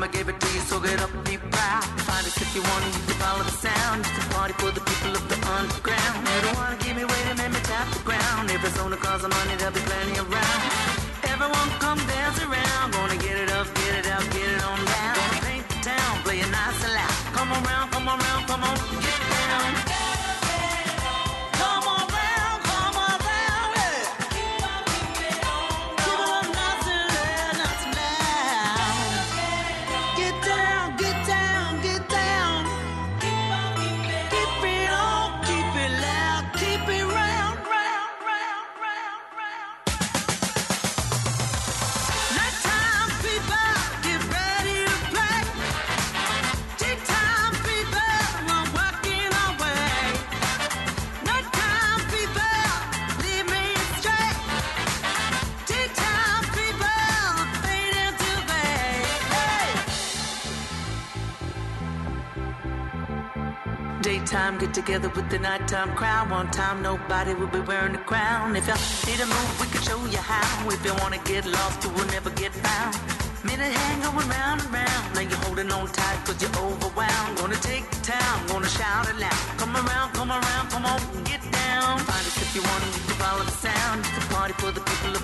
Gave it to you, so get up nighttime crowd. One time nobody will be wearing a crown. If you need a move, we can show you how. If you wanna get lost, you will never get found. Minute hand going round and round. Now you're holding on tight cause you're overwhelmed. Gonna take the town, gonna shout it loud. Come around, come around, come on, get down. Find us if you want, you can follow the sound. It's a party for the people of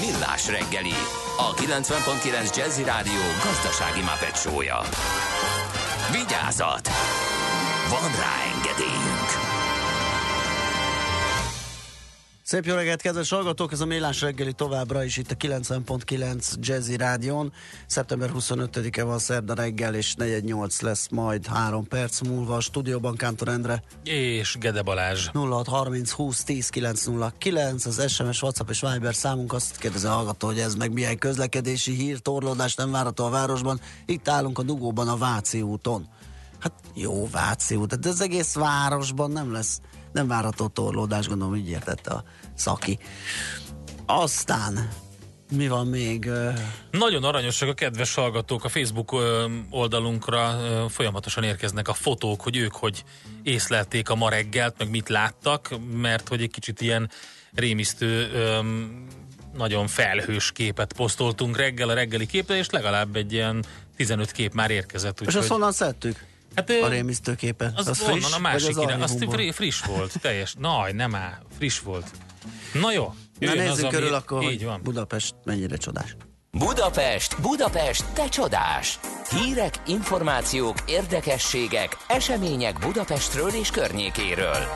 Millás reggeli, a 90.9 Jazzy Rádió gazdasági mapetsója. Vigyázat! Van rá engedélyünk! Szép jó reggelt, kedves hallgatók! Ez a Mélás reggeli továbbra is itt a 90.9 Jazzy Rádion. Szeptember 25-e van szerda reggel, és 4.8 lesz majd 3 perc múlva a stúdióban Kántor Endre. És Gede Balázs. 0630 20 10 909, az SMS, WhatsApp és Viber számunk. Azt kérdezi a hallgató, hogy ez meg milyen közlekedési hír, torlódás nem várható a városban. Itt állunk a dugóban a Váci úton. Hát jó, Váci út, de az egész városban nem lesz, nem várható torlódás, gondolom így értette a szaki. Aztán mi van még? Nagyon aranyosak a kedves hallgatók, a Facebook oldalunkra folyamatosan érkeznek a fotók, hogy ők hogy észlelték a ma reggelt, meg mit láttak, mert hogy egy kicsit ilyen rémisztő, nagyon felhős képet posztoltunk reggel a reggeli képre, és legalább egy ilyen 15 kép már érkezett. És azt honnan szedtük? Hát, a rémisztőképet. Az, az friss, a másik irány, az fri, friss volt, teljes. Naj, nem áll, friss volt. Na jó. Na nézzük körül ami... akkor, így hogy van. Budapest mennyire csodás. Budapest, Budapest, te csodás! Hírek, információk, érdekességek, események Budapestről és környékéről.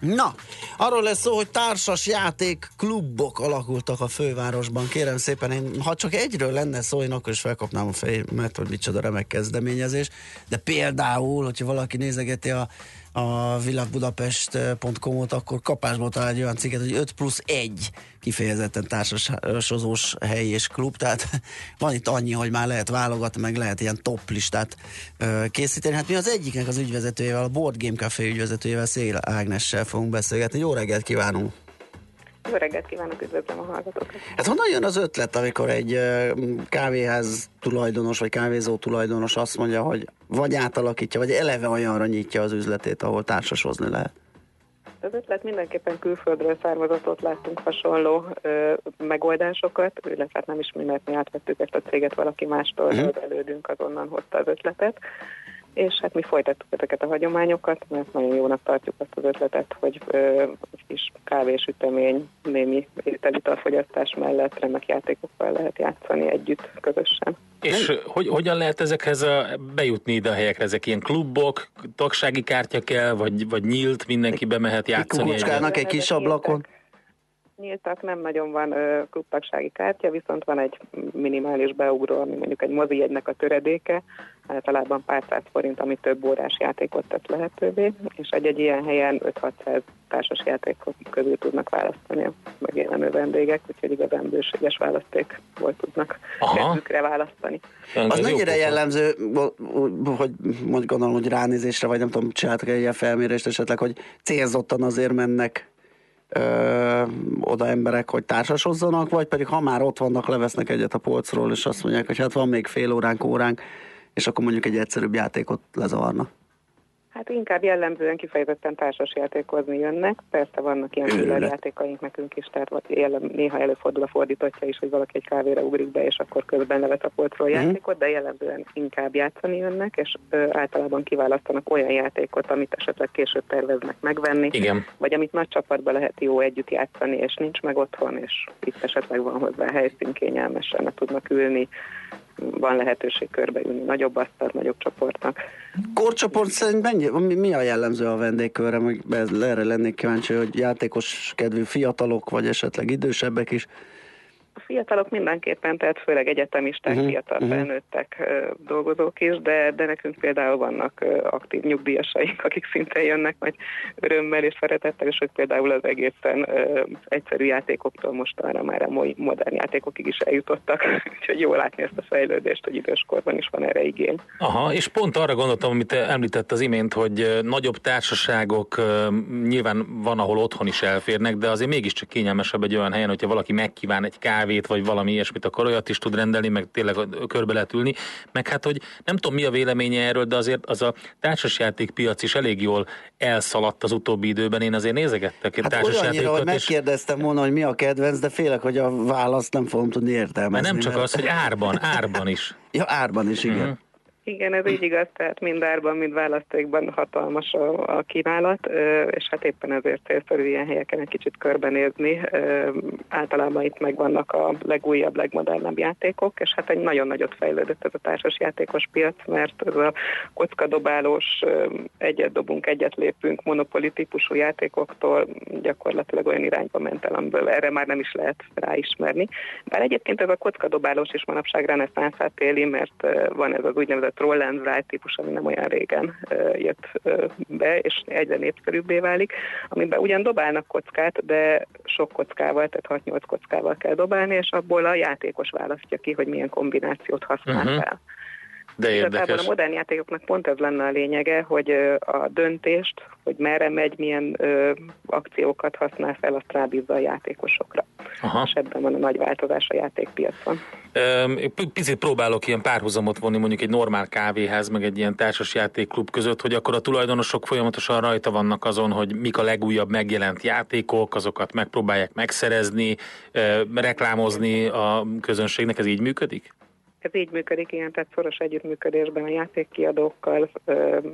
Na, arról lesz szó, hogy társas játék klubok alakultak a fővárosban. Kérem szépen, én, ha csak egyről lenne szó, én akkor is felkapnám a fejemet, hogy micsoda remek kezdeményezés. De például, hogyha valaki nézegeti a a világbudapest.com-ot, akkor kapásból talál egy olyan cikket, hogy 5 plusz 1 kifejezetten társasozós hely és klub, tehát van itt annyi, hogy már lehet válogatni, meg lehet ilyen top listát készíteni. Hát mi az egyiknek az ügyvezetőjével, a Board Game Café ügyvezetőjével, Szél Ágnessel fogunk beszélgetni. Jó reggelt kívánunk! Jó reggelt kívánok, üdvözlöm a hallgatókat! Hát honnan jön az ötlet, amikor egy kávéház tulajdonos, vagy kávézó tulajdonos azt mondja, hogy vagy átalakítja, vagy eleve olyanra nyitja az üzletét, ahol társasozni lehet? Az ötlet mindenképpen külföldről származott, ott láttunk hasonló ö, megoldásokat, illetve hát nem is mert mi átvettük ezt a céget valaki mástól, mm. az elődünk azonnan hozta az ötletet és hát mi folytattuk ezeket a hagyományokat, mert nagyon jónak tartjuk azt az ötletet, hogy ö, kis kávésütemény, némi ételitalfogyasztás mellett remek játékokkal lehet játszani együtt, közösen. És hogy, hogyan lehet ezekhez a, bejutni ide a helyekre? Ezek ilyen klubok, tagsági kártya kell, vagy, vagy nyílt, mindenki bemehet játszani? Egy, egy kis ablakon? Nyíltak, nem nagyon van ö, klubtagsági kártya, viszont van egy minimális beugró, ami mondjuk egy mozi egynek a töredéke, általában pár száz forint, ami több órás játékot tett lehetővé, és egy-egy ilyen helyen 5-600 társas játékok közül tudnak választani a megjelenő vendégek, úgyhogy igazán bőséges választék volt tudnak kedvükre választani. Az mennyire jellemző, hogy mondjuk gondolom, hogy ránézésre, vagy nem tudom, csináltak egy ilyen felmérést esetleg, hogy célzottan azért mennek ö, oda emberek, hogy társasozzanak, vagy pedig ha már ott vannak, levesznek egyet a polcról, és azt mondják, hogy hát van még fél óránk, óránk, és akkor mondjuk egy egyszerűbb játékot lezavarna. Hát inkább jellemzően kifejezetten társas játékozni jönnek. Persze vannak ilyen játékaink nekünk is, tehát jellem, néha előfordul a fordítottja is, hogy valaki egy kávéra ugrik be, és akkor közben levet a polcról mm. játékot, de jellemzően inkább játszani jönnek, és ö, általában kiválasztanak olyan játékot, amit esetleg később terveznek megvenni, Igen. vagy amit nagy csapatban lehet jó együtt játszani, és nincs meg otthon, és itt esetleg van hozzá helyszín, kényelmesen tudnak ülni, van lehetőség körbeülni nagyobb asztal, nagyobb csoportnak. Korcsoport szerint mennyi, mi a jellemző a vendégkörre? Meg erre lennék kíváncsi, hogy játékos kedvű fiatalok, vagy esetleg idősebbek is? A fiatalok mindenképpen, tehát főleg egyetemisták, Mhm, fiatal mhm. felnőttek dolgozók is, de, de nekünk például vannak aktív nyugdíjasaink, akik szintén jönnek nagy örömmel és szeretettel, és hogy például az egészen egyszerű játékoktól most arra már a mo- modern játékokig is eljutottak, úgyhogy jó látni ezt a fejlődést, hogy időskorban is van erre igény. Aha, és pont arra gondoltam, amit említett az imént, hogy nagyobb társaságok nyilván van, ahol otthon is elférnek, de azért mégiscsak kényelmesebb egy olyan helyen, hogyha valaki megkíván egy kávét, vagy valami ilyesmit, akkor olyat is tud rendelni, meg tényleg körbe lehet ülni. Meg hát, hogy nem tudom mi a véleménye erről, de azért az a társasjátékpiac is elég jól elszaladt az utóbbi időben. Én azért nézegettek Hát hogy társasjátékokat, és megkérdeztem volna, hogy mi a kedvenc, de félek, hogy a választ nem fogom tudni értelmezni. mert nem csak mert- az, hogy árban, árban is. Ja, árban is, igen. Mhm. Igen, ez így igaz, tehát mind árban, mind választékban hatalmas a, a kínálat, és hát éppen ezért célszerű ilyen helyeken egy kicsit körbenézni. Általában itt megvannak a legújabb, legmodernebb játékok, és hát egy nagyon nagyot fejlődött ez a társas játékos piac, mert ez a kockadobálós, egyet dobunk, egyet lépünk, monopoli típusú játékoktól gyakorlatilag olyan irányba ment el, amiből erre már nem is lehet ráismerni. Bár egyébként ez a kockadobálós is manapság reneszánszát éli, mert van ez az úgynevezett roll and típus, ami nem olyan régen jött be, és egyre népszerűbbé válik, amiben ugyan dobálnak kockát, de sok kockával, tehát 6-8 kockával kell dobálni, és abból a játékos választja ki, hogy milyen kombinációt használ Mhm. fel. De érdekes. a modern játékoknak pont ez lenne a lényege, hogy a döntést, hogy merre megy, milyen ö, akciókat használ fel, azt rábízza a játékosokra. Aha. És ebben van a nagy változás a játékpiacon. Picit próbálok ilyen párhuzamot vonni mondjuk egy normál kávéház, meg egy ilyen társas játékklub között, hogy akkor a tulajdonosok folyamatosan rajta vannak azon, hogy mik a legújabb megjelent játékok, azokat megpróbálják megszerezni, reklámozni a közönségnek, ez így működik? Ez így működik, ilyen, tehát szoros együttműködésben a játékkiadókkal,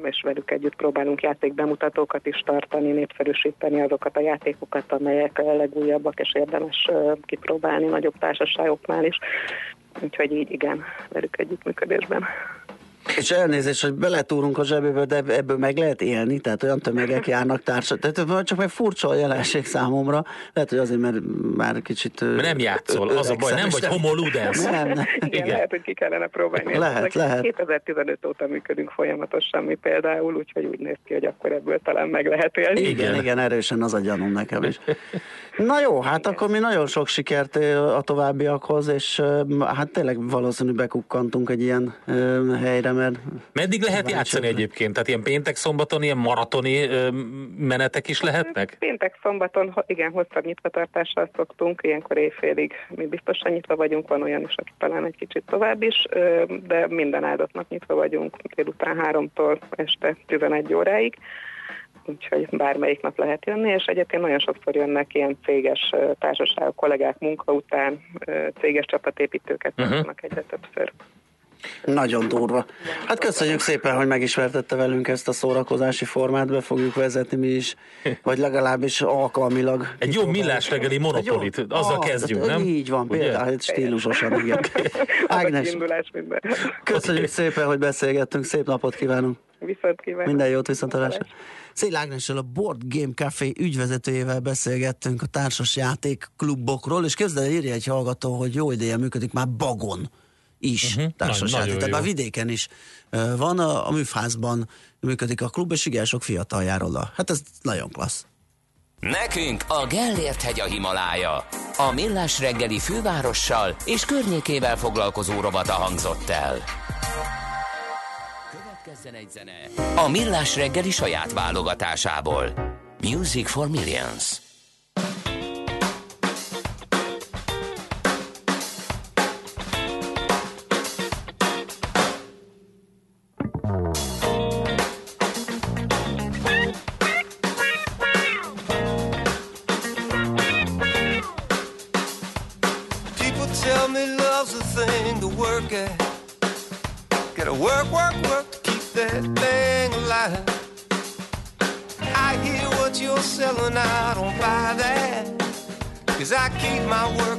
és velük együtt próbálunk játékbemutatókat is tartani, népszerűsíteni azokat a játékokat, amelyek a legújabbak, és érdemes kipróbálni nagyobb társaságoknál is. Úgyhogy így igen, velük együttműködésben. És elnézést, hogy beletúrunk a zsebébe, de ebből meg lehet élni, tehát olyan tömegek járnak társa. Tehát csak meg furcsa a jelenség számomra. Lehet, hogy azért, mert már kicsit... Mert nem játszol, az a baj, nem vagy homo ludens. Nem, nem. Igen, Igen. lehet, hogy ki kellene próbálni. Lehet, Ezek lehet. 2015 óta működünk folyamatosan mi például, úgyhogy úgy néz ki, hogy akkor ebből talán meg lehet élni. Igen, igen, igen, erősen az a gyanúm nekem is. Na jó, hát akkor mi nagyon sok sikert a továbbiakhoz, és hát tényleg valószínű bekukkantunk egy ilyen helyre, mert Meddig lehet játszani egyébként? Tehát ilyen péntek, szombaton ilyen maratoni ö, menetek is lehetnek? Péntek, szombaton, igen, hosszabb nyitvatartással szoktunk, ilyenkor éjfélig mi biztosan nyitva vagyunk, van olyan is, aki talán egy kicsit tovább is, ö, de minden áldott nap nyitva vagyunk, délután háromtól este 11 óráig, úgyhogy bármelyik nap lehet jönni, és egyébként nagyon sokszor jönnek ilyen céges társaságok, kollégák munka után, céges csapatépítőket uh-huh. egyre többször. Nagyon durva. Hát köszönjük szépen, hogy megismertette velünk ezt a szórakozási formát, be fogjuk vezetni mi is, vagy legalábbis alkalmilag. Egy jó millás reggeli monopolit, azzal Ah, kezdjünk, de- nem? Így van, Ugye? például hát stílusosan, igen. Ágnes, köszönjük szépen, hogy beszélgettünk, szép napot kívánunk. Viszont kívánok. Minden jót, viszontalásra. Szél Ágnessel a Board Game Café ügyvezetőjével beszélgettünk a társas játékklubokról, és kezdve írja egy hallgató, hogy jó ideje működik már Bagon is uh-huh. társas Nagy- játék. nagyon Tehát jó. már vidéken is van, a, a műfázban működik a klub, és igen, sok fiatal jár oda. Hát ez nagyon klassz. Nekünk a Gellért hegy a Himalája. A Millás reggeli fővárossal és környékével foglalkozó rovata hangzott el. Következzen egy zene a Millás reggeli saját válogatásából. Music for Millions. Work.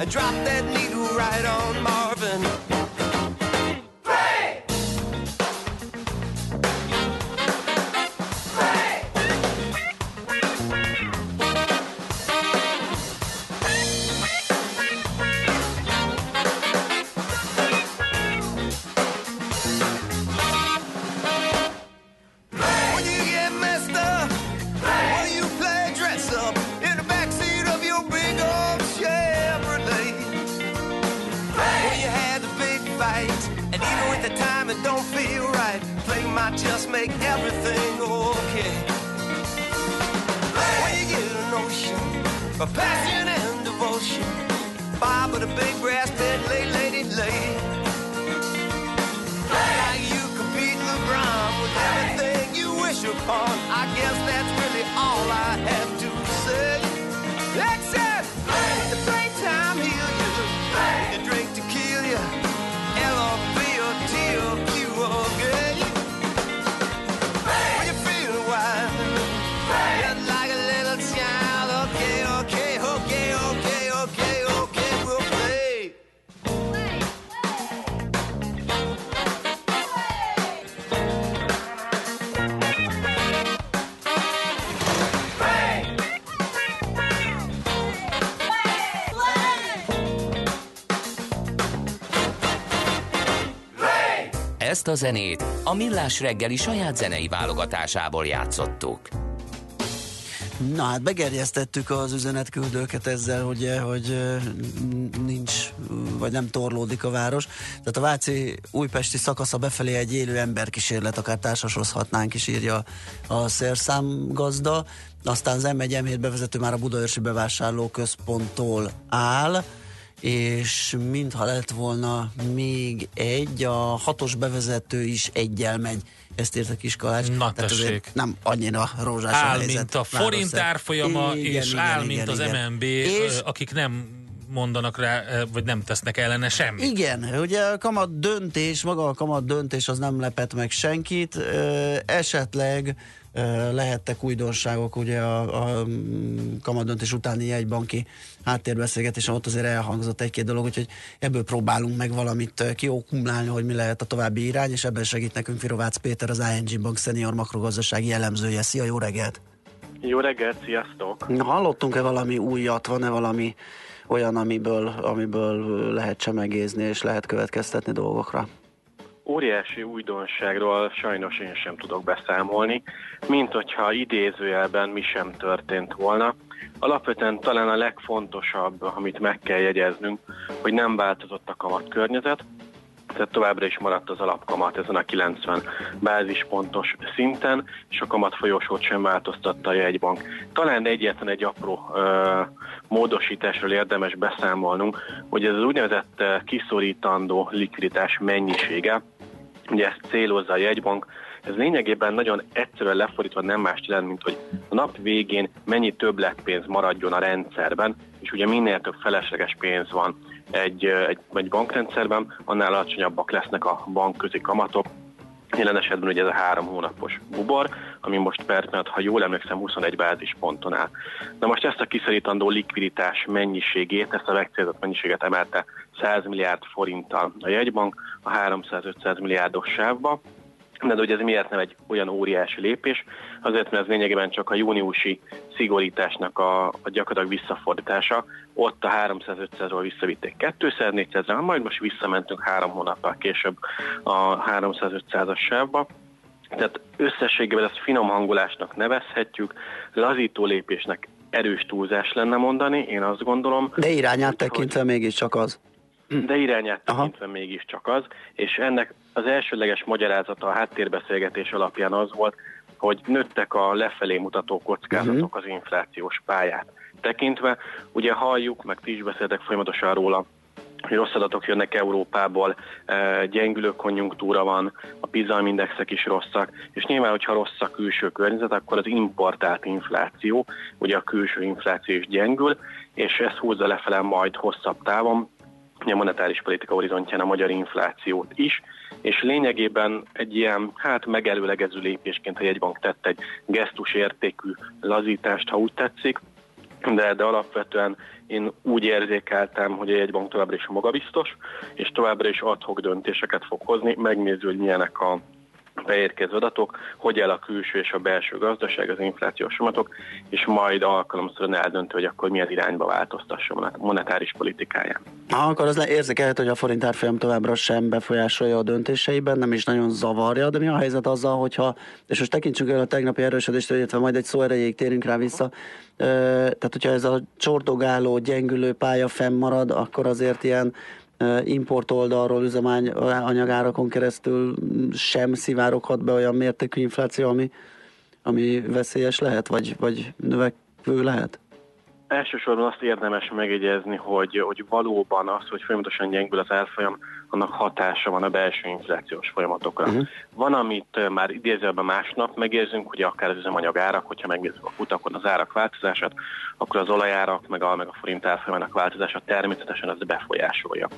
I dropped that needle right on Marvin. Ezt a zenét a Millás reggeli saját zenei válogatásából játszottuk. Na hát begerjesztettük az üzenetküldőket ezzel, hogy, hogy nincs, vagy nem torlódik a város. Tehát a Váci újpesti szakasza befelé egy élő emberkísérlet, akár társasozhatnánk is, írja a szerszámgazda. Aztán az M1 m bevezető már a Budaörsi bevásárló központtól áll, és mintha lett volna még egy, a hatos bevezető is egyel megy. Ezt írta Kiskalács. Na, Tehát azért nem annyira rózsás a Áll, helyzet. mint a forint árfolyama, Igen, és igen, áll, igen, mint az igen. MNB, És akik nem mondanak rá, vagy nem tesznek ellene semmit. Igen, ugye a kamat döntés, maga a kamat döntés az nem lepett meg senkit, esetleg lehettek újdonságok ugye a, a mm, kamat döntés utáni jegybanki háttérbeszélgetés, ott azért elhangzott egy-két dolog, úgyhogy ebből próbálunk meg valamit ö, kiokumlálni, hogy mi lehet a további irány, és ebben segít nekünk Firovácz Péter, az ING Bank senior makrogazdasági jellemzője. Szia, jó reggelt! Jó reggelt, sziasztok! Na, hallottunk-e valami újat, van-e valami olyan, amiből, amiből lehet csemegézni és lehet következtetni dolgokra? Óriási újdonságról sajnos én sem tudok beszámolni, mint hogyha idézőjelben mi sem történt volna. Alapvetően talán a legfontosabb, amit meg kell jegyeznünk, hogy nem változott a kamat környezet, tehát továbbra is maradt az alapkamat ezen a 90 bázispontos szinten, és a kamat folyosót sem változtatta a jegybank. Talán egyetlen egy apró ö, módosításról érdemes beszámolnunk, hogy ez az úgynevezett kiszorítandó likviditás mennyisége, ugye ezt célozza a jegybank, ez lényegében nagyon egyszerűen lefordítva nem más jelent, mint hogy a nap végén mennyi többletpénz maradjon a rendszerben, és ugye minél több felesleges pénz van egy, egy, egy bankrendszerben, annál alacsonyabbak lesznek a bankközi kamatok. Jelen esetben ugye ez a három hónapos bubor, ami most per pillanat, ha jól emlékszem, 21 bázisponton áll. Na most ezt a kiszorítandó likviditás mennyiségét, ezt a megcélzott mennyiséget emelte 100 milliárd forinttal a jegybank a 300-500 milliárdos sávba, de hogy ez miért nem egy olyan óriási lépés? Azért, mert ez lényegében csak a júniusi szigorításnak a, a gyakorlatilag visszafordítása. Ott a 300-500-ról visszavitték 200-400-re, majd most visszamentünk három hónappal később a 300-500-as sávba. Tehát összességében ezt finom hangolásnak nevezhetjük, lazító lépésnek erős túlzás lenne mondani, én azt gondolom. De irányát tekintve mégiscsak az. De irányát tekintve mégiscsak az, és ennek az elsőleges magyarázata a háttérbeszélgetés alapján az volt, hogy nőttek a lefelé mutató kockázatok az inflációs pályát tekintve. Ugye halljuk, meg ti is beszéltek folyamatosan róla, hogy rossz adatok jönnek Európából, e, gyengülő konjunktúra van, a bizalmindexek is rosszak, és nyilván, hogyha rossz a külső környezet, akkor az importált infláció, ugye a külső infláció is gyengül, és ez húzza lefele majd hosszabb távon, a monetáris politika horizontján a magyar inflációt is, és lényegében egy ilyen, hát megelőlegező lépésként a jegybank tett egy gesztus értékű lazítást, ha úgy tetszik, de, de alapvetően én úgy érzékeltem, hogy a jegybank továbbra is magabiztos, és továbbra is adhok döntéseket fog hozni, megnéző, hogy milyenek a beérkező adatok, hogy el a külső és a belső gazdaság, az inflációs somatok, és majd alkalomszerűen eldönti, hogy akkor milyen irányba változtassa a monetáris politikáján. Ha akkor az érzékelhető, hogy a forint árfolyam továbbra sem befolyásolja a döntéseiben, nem is nagyon zavarja, de mi a helyzet azzal, hogyha, és most tekintsünk el a tegnapi erősödést, illetve majd egy szó erejéig térünk rá vissza, tehát hogyha ez a csordogáló, gyengülő pálya fennmarad, akkor azért ilyen import oldalról üzemanyagárakon keresztül sem szivároghat be olyan mértékű infláció, ami, ami veszélyes lehet, vagy, vagy növekvő lehet? Elsősorban azt érdemes megjegyezni, hogy, hogy valóban az, hogy folyamatosan gyengül az árfolyam, annak hatása van a belső inflációs folyamatokra. Uh-huh. Van, amit már idézőben másnap megérzünk, hogy akár az üzemanyag árak, hogyha megnézzük a kutakon az árak változását, akkor az olajárak, meg a, meg a forint árfolyamának változása természetesen az befolyásolja.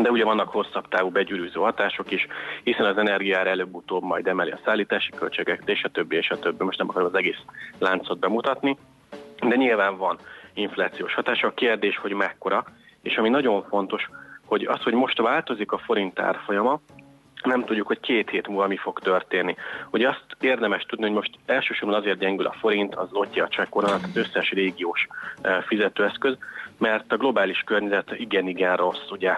De ugye vannak hosszabb távú begyűrűző hatások is, hiszen az energiára előbb-utóbb majd emeli a szállítási költségeket, és a többi, és a többi. Most nem akarom az egész láncot bemutatni, de nyilván van inflációs hatása. A kérdés, hogy mekkora, és ami nagyon fontos, hogy az, hogy most változik a forint árfolyama, nem tudjuk, hogy két hét múlva mi fog történni. Ugye azt érdemes tudni, hogy most elsősorban azért gyengül a forint, az lotja, a csekkorona, az összes régiós e, fizetőeszköz, mert a globális környezet igen-igen rossz, ugye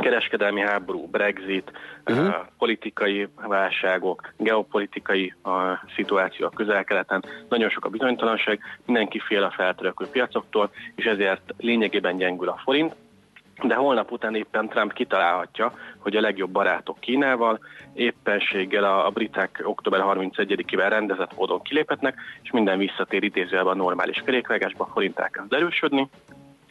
kereskedelmi háború, Brexit, uh-huh. politikai válságok, geopolitikai a szituáció a közel-keleten, nagyon sok a bizonytalanság, mindenki fél a feltörekvő piacoktól, és ezért lényegében gyengül a forint, de holnap után éppen Trump kitalálhatja, hogy a legjobb barátok Kínával éppenséggel a, a britek október 31-ével rendezett módon kiléphetnek, és minden visszatér idézőjelben a normális kerékvágásba, forint elkezd erősödni,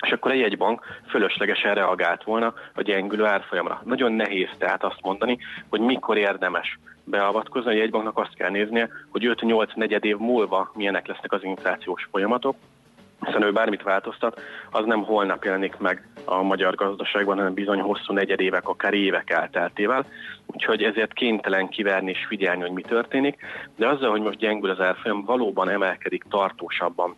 és akkor a jegybank fölöslegesen reagált volna a gyengülő árfolyamra. Nagyon nehéz tehát azt mondani, hogy mikor érdemes beavatkozni. A jegybanknak azt kell néznie, hogy 5-8 negyed év múlva milyenek lesznek az inflációs folyamatok, hiszen ő bármit változtat, az nem holnap jelenik meg a magyar gazdaságban, hanem bizony hosszú negyedévek, akár évek elteltével. Úgyhogy ezért kénytelen kiverni és figyelni, hogy mi történik. De azzal, hogy most gyengül az árfolyam, valóban emelkedik tartósabban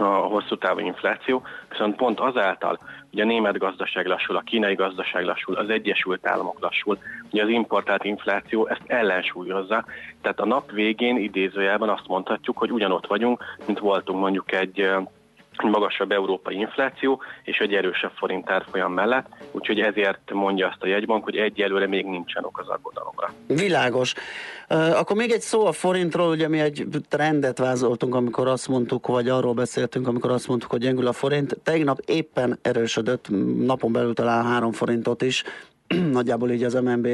a hosszú távú infláció, viszont pont azáltal, hogy a német gazdaság lassul, a kínai gazdaság lassul, az Egyesült Államok lassul, hogy az importált infláció ezt ellensúlyozza. Tehát a nap végén idézőjelben azt mondhatjuk, hogy ugyanott vagyunk, mint voltunk mondjuk egy magasabb európai infláció és egy erősebb forint árfolyam mellett, úgyhogy ezért mondja azt a jegybank, hogy egyelőre még nincsen ok az aggodalomra. Világos. Akkor még egy szó a forintról, ugye mi egy trendet vázoltunk, amikor azt mondtuk, vagy arról beszéltünk, amikor azt mondtuk, hogy gyengül a forint. Tegnap éppen erősödött, napon belül talán három forintot is, nagyjából így az MNB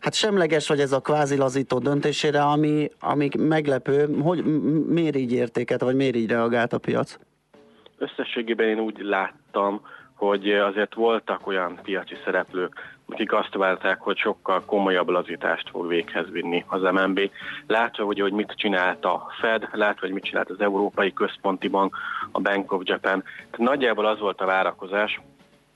hát semleges vagy ez a kvázi lazító döntésére, ami, ami meglepő. Hogy, miért így értéket, vagy miért így reagált a piac? Összességében én úgy láttam, hogy azért voltak olyan piaci szereplők, akik azt várták, hogy sokkal komolyabb lazítást fog véghez vinni az MNB. Látva, hogy, hogy mit csinált a Fed, látva, hogy mit csinált az Európai Központi Bank, a Bank of Japan. Tehát nagyjából az volt a várakozás,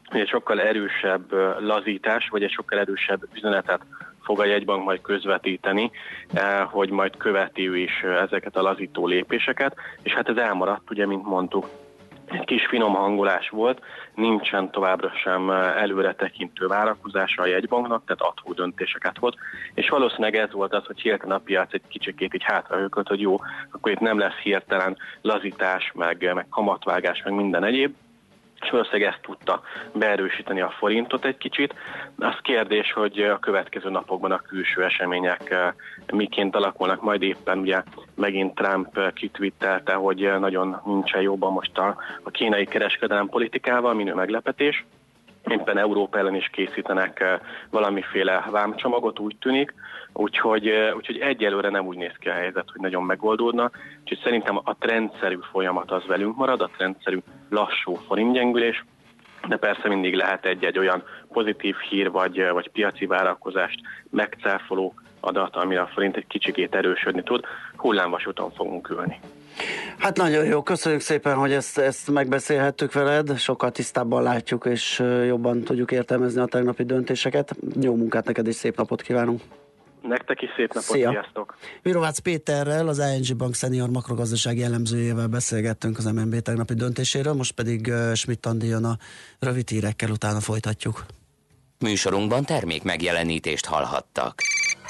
hogy egy sokkal erősebb lazítás, vagy egy sokkal erősebb üzenetet fog a jegybank majd közvetíteni, eh, hogy majd követi ő is eh, ezeket a lazító lépéseket, és hát ez elmaradt, ugye, mint mondtuk, egy kis finom hangolás volt, nincsen továbbra sem eh, előre tekintő várakozása a jegybanknak, tehát adhó döntéseket volt, és valószínűleg ez volt az, hogy hirtelen a piac egy kicsikét így hátrahőkölt, hogy jó, akkor itt nem lesz hirtelen lazítás, meg, meg kamatvágás, meg minden egyéb, valószínűleg ezt tudta beerősíteni a forintot egy kicsit. Az kérdés, hogy a következő napokban a külső események eh, miként alakulnak, majd éppen ugye megint Trump kitwittelte, hogy nagyon nincsen jobban most a, a kínai kereskedelem politikával, minő meglepetés. Éppen Európa ellen is készítenek eh, valamiféle vámcsomagot, úgy tűnik, úgyhogy, úgyhogy egyelőre nem úgy néz ki a helyzet, hogy nagyon megoldódna. Úgyhogy szerintem a trendszerű folyamat az velünk marad, a trendszerű lassú forintgyengülés, de persze mindig lehet egy-egy olyan pozitív hír vagy, vagy piaci várakozást megcáfoló adat, amire a forint egy kicsikét erősödni tud. Hullámvasúton fogunk ülni. Hát nagyon jó, köszönjük szépen, hogy ezt, ezt megbeszélhettük veled, sokkal tisztábban látjuk, és jobban tudjuk értelmezni a tegnapi döntéseket. Jó munkát neked, és szép napot kívánunk! Nektek is szép napot, Szia. sziasztok! Virovácz Péterrel, az ING Bank senior makrogazdasági jellemzőjével beszélgettünk az MNB tegnapi döntéséről, most pedig uh, Schmidt Andi jön a rövid hírekkel, utána folytatjuk. Műsorunkban termék megjelenítést hallhattak.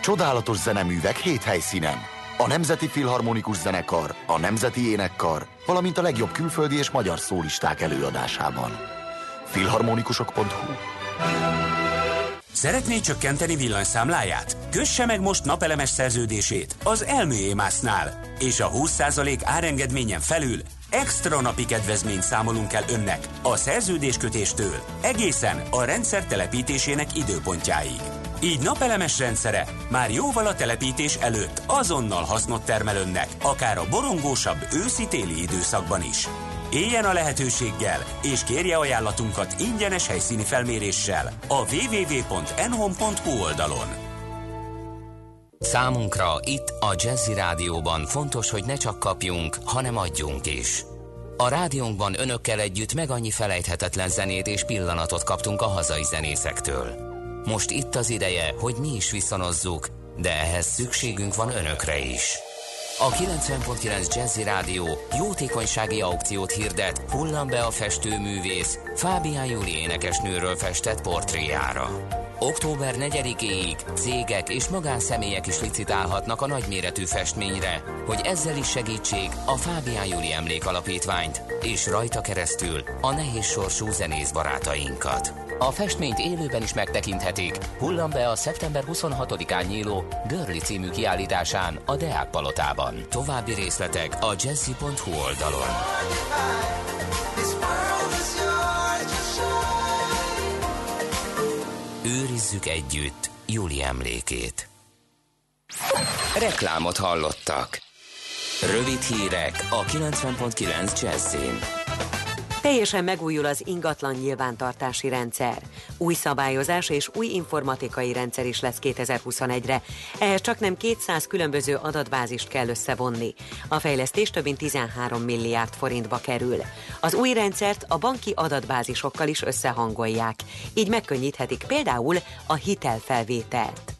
Csodálatos zeneművek hét helyszínen. A Nemzeti Filharmonikus Zenekar, a Nemzeti Énekkar, valamint a legjobb külföldi és magyar szólisták előadásában. Filharmonikusok.hu Szeretné csökkenteni villanyszámláját? Kösse meg most napelemes szerződését az Elműémásznál, és a 20% árengedményen felül extra napi kedvezményt számolunk el önnek a szerződéskötéstől egészen a rendszer telepítésének időpontjáig. Így napelemes rendszere már jóval a telepítés előtt azonnal hasznot termel önnek, akár a borongósabb őszi-téli időszakban is. Éljen a lehetőséggel, és kérje ajánlatunkat ingyenes helyszíni felméréssel a www.enhom.hu oldalon. Számunkra itt a Jazzy Rádióban fontos, hogy ne csak kapjunk, hanem adjunk is. A rádiónkban önökkel együtt meg annyi felejthetetlen zenét és pillanatot kaptunk a hazai zenészektől. Most itt az ideje, hogy mi is viszonozzuk, de ehhez szükségünk van önökre is. A 90.9 Jazzy Rádió jótékonysági aukciót hirdet Hullam be a festőművész Fábián Júli énekesnőről festett portréjára. Október 4-éig cégek és magánszemélyek is licitálhatnak a nagyméretű festményre, hogy ezzel is segítsék a Fábián Júli Emlékalapítványt, és rajta keresztül a nehéz sorsú zenész barátainkat. A festményt élőben is megtekinthetik Hullam be a szeptember 26-án nyíló Görli című kiállításán a Deák Palotában. További részletek a jazzy.hu oldalon. Őrizzük együtt Júli emlékét. Reklámot hallottak. Rövid hírek a 90.9 Jazzin. Teljesen megújul az ingatlan nyilvántartási rendszer. Új szabályozás és új informatikai rendszer is lesz 2021-re. Ehhez csak nem 200 különböző adatbázist kell összevonni. A fejlesztés több mint 13 milliárd forintba kerül. Az új rendszert a banki adatbázisokkal is összehangolják. Így megkönnyíthetik például a hitelfelvételt.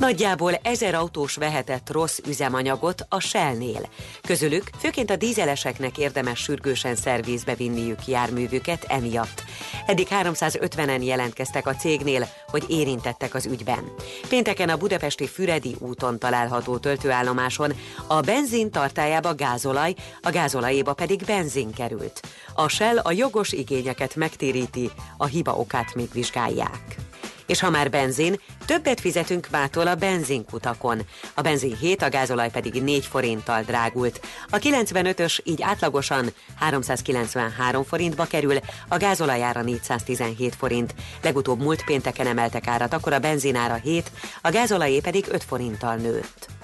Nagyjából ezer autós vehetett rossz üzemanyagot a Shell-nél. Közülük főként a dízeleseknek érdemes sürgősen szervízbe vinniük járművüket emiatt. Eddig 350-en jelentkeztek a cégnél, hogy érintettek az ügyben. Pénteken a budapesti Füredi úton található töltőállomáson a benzin tartályába gázolaj, a gázolajéba pedig benzin került. A Shell a jogos igényeket megtéríti, a hiba okát még vizsgálják. És ha már benzin, többet fizetünk mától a benzinkutakon. A benzin 7, a gázolaj pedig 4 forinttal drágult. A 95-ös így átlagosan 393 forintba kerül, a gázolajára 417 forint. Legutóbb múlt pénteken emeltek árat, akkor a benzinára 7, a gázolajé pedig 5 forinttal nőtt.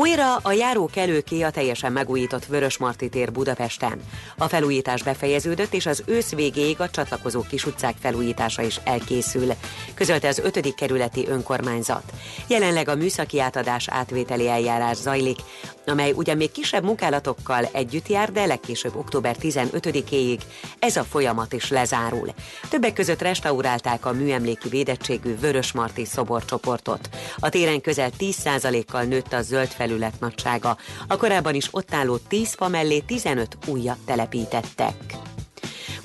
Újra a járókelőké a teljesen megújított Vörösmarty tér Budapesten. A felújítás befejeződött, és az ősz végéig a csatlakozó kis utcák felújítása is elkészül, közölte az 5. kerületi önkormányzat. Jelenleg a műszaki átadás átvételi eljárás zajlik, amely ugyan még kisebb munkálatokkal együtt jár, de legkésőbb október 15-éig ez a folyamat is lezárul. Többek között restaurálták a műemléki védettségű Vörösmarty szoborcsoportot. A téren közel 10%-kal nőtt a zöld felület nagysága. A korábban is ott álló 10 fa mellé 15 újat telepítettek.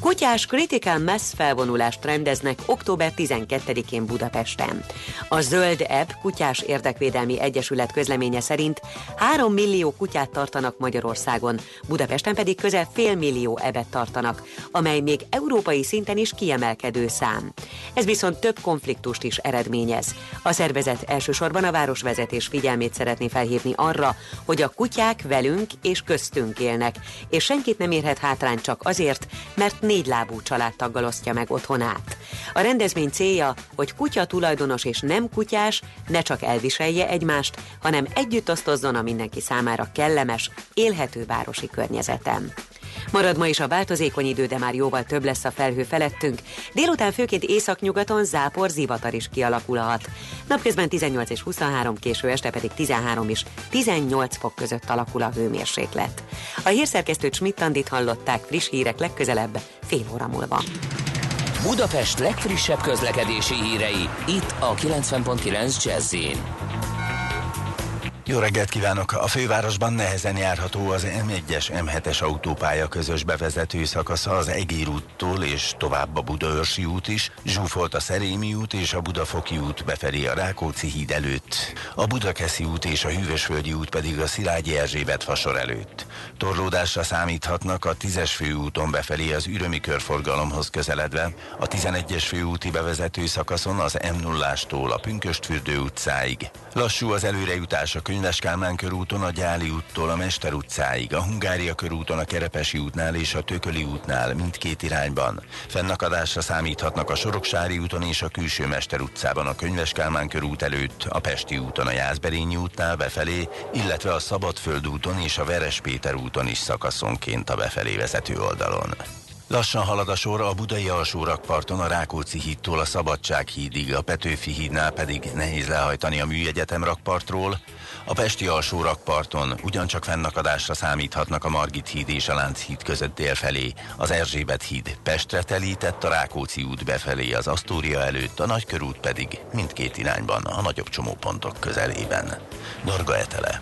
Kutyás Critical Mass felvonulást rendeznek október 12-én Budapesten. A Zöld App Kutyás Érdekvédelmi Egyesület közleménye szerint 3 millió kutyát tartanak Magyarországon, Budapesten pedig közel fél millió ebet tartanak, amely még európai szinten is kiemelkedő szám. Ez viszont több konfliktust is eredményez. A szervezet elsősorban a városvezetés figyelmét szeretné felhívni arra, hogy a kutyák velünk és köztünk élnek, és senkit nem érhet hátrány csak azért, mert négy családtaggal osztja meg otthonát. A rendezvény célja, hogy kutya tulajdonos és nem kutyás ne csak elviselje egymást, hanem együtt osztozzon a mindenki számára kellemes, élhető városi környezetem. Marad ma is a változékony idő, de már jóval több lesz a felhő felettünk. Délután főként északnyugaton zápor, zivatar is kialakulhat. Napközben 18 és 23, késő este pedig 13 és 18 fok között alakul a hőmérséklet. A hírszerkesztőt Schmidt-Tandit hallották friss hírek legközelebb, fél óra múlva. Budapest legfrissebb közlekedési hírei, itt a 90.9 jazz jó reggelt kívánok! A fővárosban nehezen járható az M1-es, M7-es autópálya közös bevezető szakasza az Egér úttól és tovább a Budaörsi út is, zsúfolt a Szerémi út és a Budafoki út befelé a Rákóczi híd előtt, a Budakeszi út és a Hűvösvölgyi út pedig a Szilágyi Erzsébet fasor előtt. Torlódásra számíthatnak a 10-es főúton befelé az ürömi körforgalomhoz közeledve, a 11-es főúti bevezető szakaszon az M0-ástól a Pünköstfürdő utcáig. Lassú az előrejutás a Könyves Kálmán körúton a Gyáli úttól a Mester utcáig, a Hungária körúton a Kerepesi útnál és a Tököli útnál mindkét irányban. Fennakadásra számíthatnak a Soroksári úton és a Külső Mester utcában a Könyves Kálmán körút előtt, a Pesti úton a Jászberényi útnál befelé, illetve a Szabadföld úton és a Veres Péter úton is szakaszonként a befelé vezető oldalon. Lassan halad a sor a budai alsórakparton a Rákóczi hídtól a Szabadság hídig, a Petőfi hídnál pedig nehéz lehajtani a Műegyetem rakpartról, a Pesti alsó rakparton ugyancsak fennakadásra számíthatnak a Margit híd és a Lánchíd között délfelé, az Erzsébet híd Pestre telített, a Rákóczi út befelé az Asztória előtt, a Nagykörút pedig mindkét irányban a nagyobb csomópontok közelében. Norga Etele,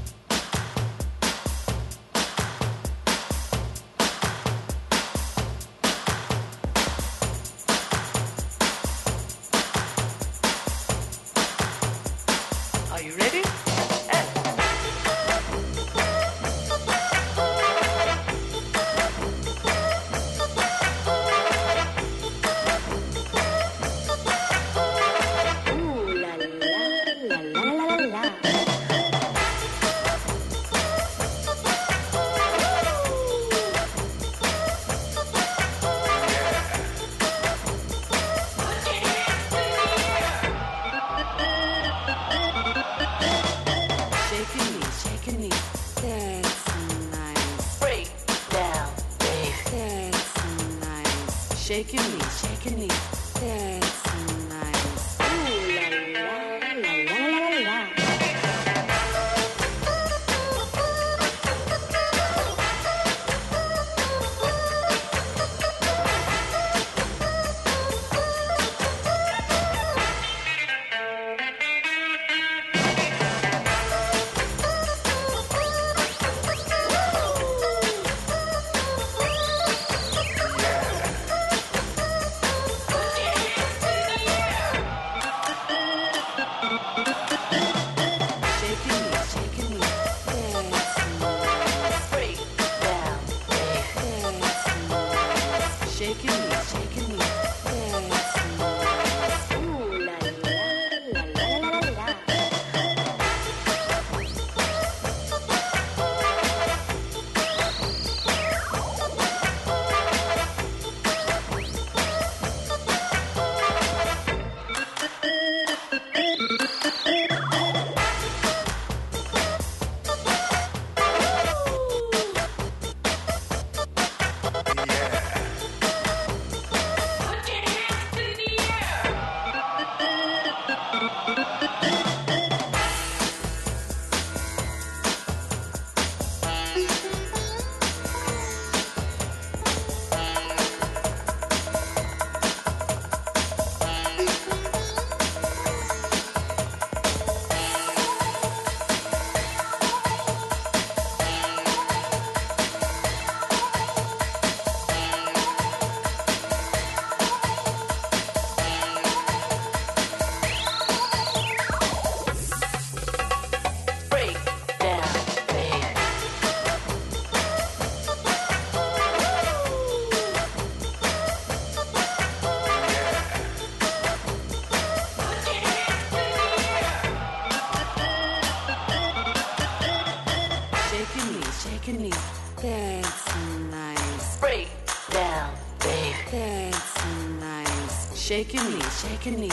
shaking me, shaking me.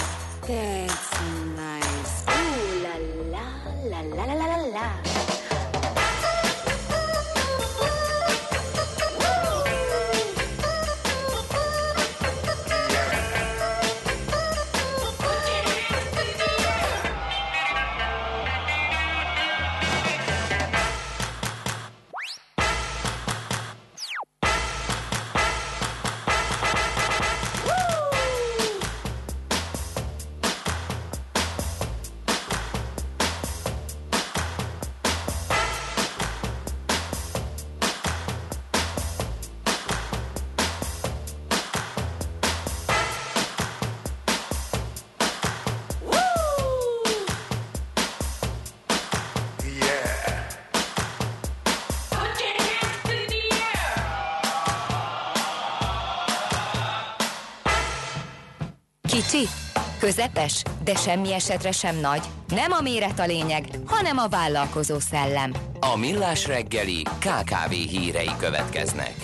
Then közepes, de semmi esetre sem nagy. Nem a méret a lényeg, hanem a vállalkozó szellem. A Millás reggeli KKV hírei következnek.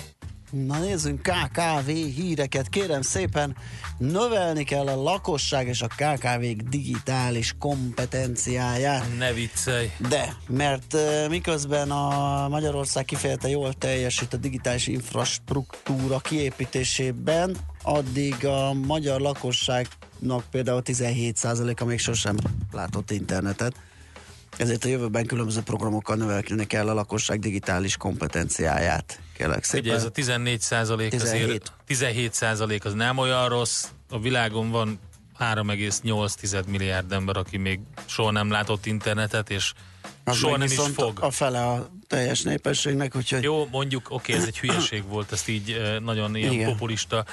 Na nézzünk KKV híreket, kérem szépen, növelni kell a lakosság és a KKV-k digitális kompetenciáját. Ne viccelj. De, mert miközben a Magyarország kifejezetten jól teljesít a digitális infrastruktúra kiépítésében, addig a magyar lakosságnak például 17%-a még sosem látott internetet. Ezért a jövőben különböző programokkal növelni kell a lakosság digitális kompetenciáját. Kérlek szépen. Ugye ez a 14 százalék 17. azért, 17 százalék az nem olyan rossz. A világon van 3,8 milliárd ember, aki még soha nem látott internetet, és Az soha nem is fog. A fele a teljes népességnek, úgyhogy... Jó, mondjuk, oké, ez egy hülyeség volt, ezt így nagyon ilyen Igen. populista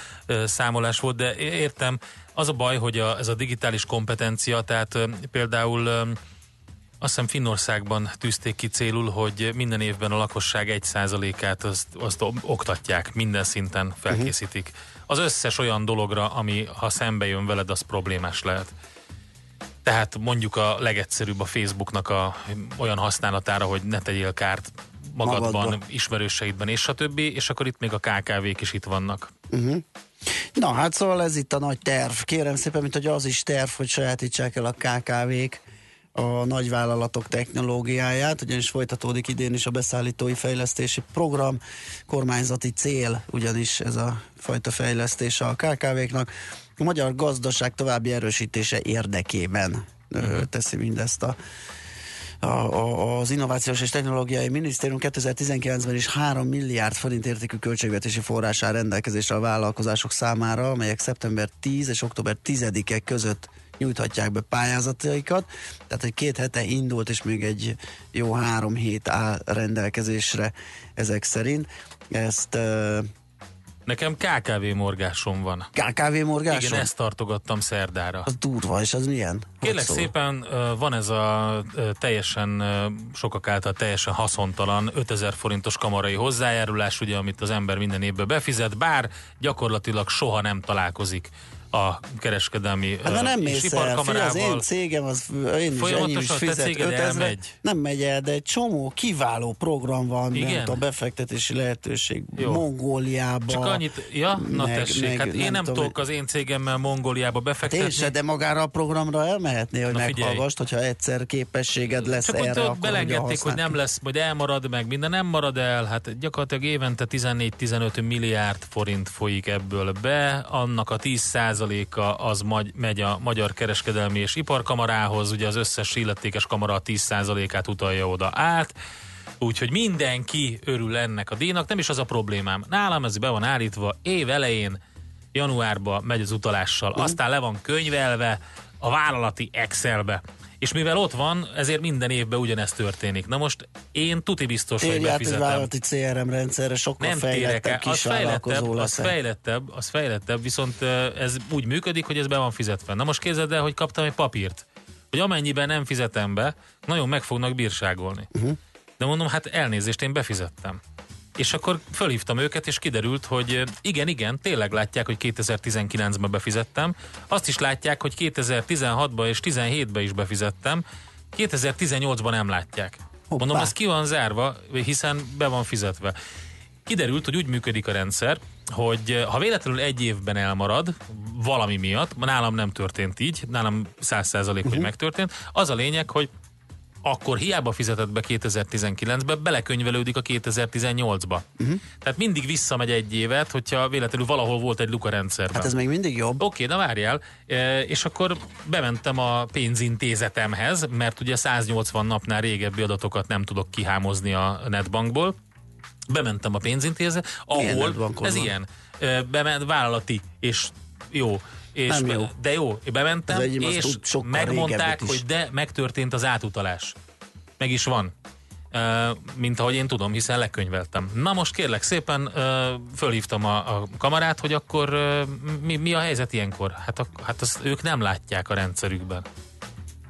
számolás volt, de értem, az a baj, hogy a, ez a digitális kompetencia, tehát eh, például azt hiszem Finnországban tűzték ki célul, hogy minden évben a lakosság 1%-át azt, azt o- oktatják, minden szinten felkészítik. Az összes olyan dologra, ami ha szembe jön veled, az problémás lehet. Tehát mondjuk a legegyszerűbb a Facebooknak a olyan használatára, hogy ne tegyél kárt magadban, Magadba. ismerőseidben és a többi, és akkor itt még a KKV-k is itt vannak. Uh-huh. Na hát szóval ez itt a nagy terv. Kérem szépen, mint hogy az is terv, hogy sajátítsák el a KKV-k a nagyvállalatok technológiáját, ugyanis folytatódik idén is a beszállítói fejlesztési program, kormányzati cél, ugyanis ez a fajta fejlesztése a KKV-knak. A magyar gazdaság további erősítése érdekében uh-huh. teszi mindezt a a, a, az Innovációs és Technológiai Minisztérium 2019-ben is 3 milliárd forint értékű költségvetési forrás áll rendelkezésre a vállalkozások számára, amelyek szeptember 10 és október 10-e között nyújthatják be pályázataikat. Tehát egy két hete indult, és még egy jó három hét áll rendelkezésre ezek szerint. Ezt Nekem KKV morgásom van. KKV morgáson? Igen, ezt tartogattam szerdára. Az durva, és az milyen? Hogy Kérlek szól? szépen, van ez a teljesen, sokak által teljesen haszontalan 5000 forintos kamarai hozzájárulás, ugye, amit az ember minden évben befizet, bár gyakorlatilag soha nem találkozik a kereskedelmi Hát de nem és mész el, figyelj, az én cégem, az én is, ennyi is fizet céged 5000 elmegy. Nem megy el, de egy csomó kiváló program van, Igen? a befektetési lehetőség Jó. Mongóliába. Csak annyit, ja, na meg- tessék, meg hát én nem, tudom, tudok az én cégemmel Mongóliába Hát befektetni. én se, de magára a programra elmehetnél, hogy meghallgassd, hogyha egyszer képességed lesz Csak erre, akkor belengedték, hogy nem lesz, majd elmarad meg, minden nem marad el, hát gyakorlatilag évente 14-15 milliárd forint folyik ebből be, annak a 10%-a az magy- megy a Magyar Kereskedelmi és Iparkamarához, ugye az összes illetékes kamara a 10%-át utalja oda át, Úgyhogy mindenki örül ennek a díjnak, nem is az a problémám. Nálam ez be van állítva, év elején, januárban megy az utalással, Mhm. aztán le van könyvelve a vállalati Excelbe. És mivel ott van, ezért minden évben ugyanezt történik. Na most én tuti biztos, hogy Térj egy befizetem. vállalati CRM rendszerre, sokkal Nem fejlettebb el, az kis fejlettebb, az fejlettebb, az fejlettebb, viszont ez úgy működik, hogy ez be van fizetve. Na most képzeld el, hogy kaptam egy papírt, hogy amennyiben nem fizetem be, nagyon meg fognak bírságolni. Uh-huh. De mondom, hát elnézést, én befizettem. És akkor fölhívtam őket, és kiderült, hogy ö, igen, igen, tényleg látják, hogy 2019-ben befizettem. Azt is látják, hogy 2016-ban és 17-ben is befizettem. 2018-ban nem látják. Mondom, ez ki van zárva, hiszen be van fizetve. kiderült, hogy úgy működik a rendszer, hogy eh, ha véletlenül egy évben elmarad valami miatt, nálam nem történt így, nálam száz százalék, hogy Mhm. megtörtént, az a lényeg, hogy akkor hiába fizetett be 2019-be, belekönyvelődik a 2018-ba. Mhm. Tehát mindig visszamegy egy évet, hogyha véletlenül valahol volt egy luka rendszerben. Hát ez még mindig jobb. Oké, na várjál. E, És akkor bementem a pénzintézetemhez, mert ugye 180 napnál régebbi adatokat nem tudok kihámozni a netbankból. Bementem a pénzintézet, Milyen ahol ez van? ilyen, e, bement, vállalati, és jó. És Nem jó. De jó, én bementem, Az és tud megmondták, hogy de megtörtént az átutalás. Meg is van. Uh, mint ahogy én tudom, hiszen lekönyveltem. Na most kérlek szépen, uh, fölhívtam a, a kamarát, hogy akkor uh, mi, mi a helyzet ilyenkor? Hát, a, hát azt ők nem látják a rendszerükben.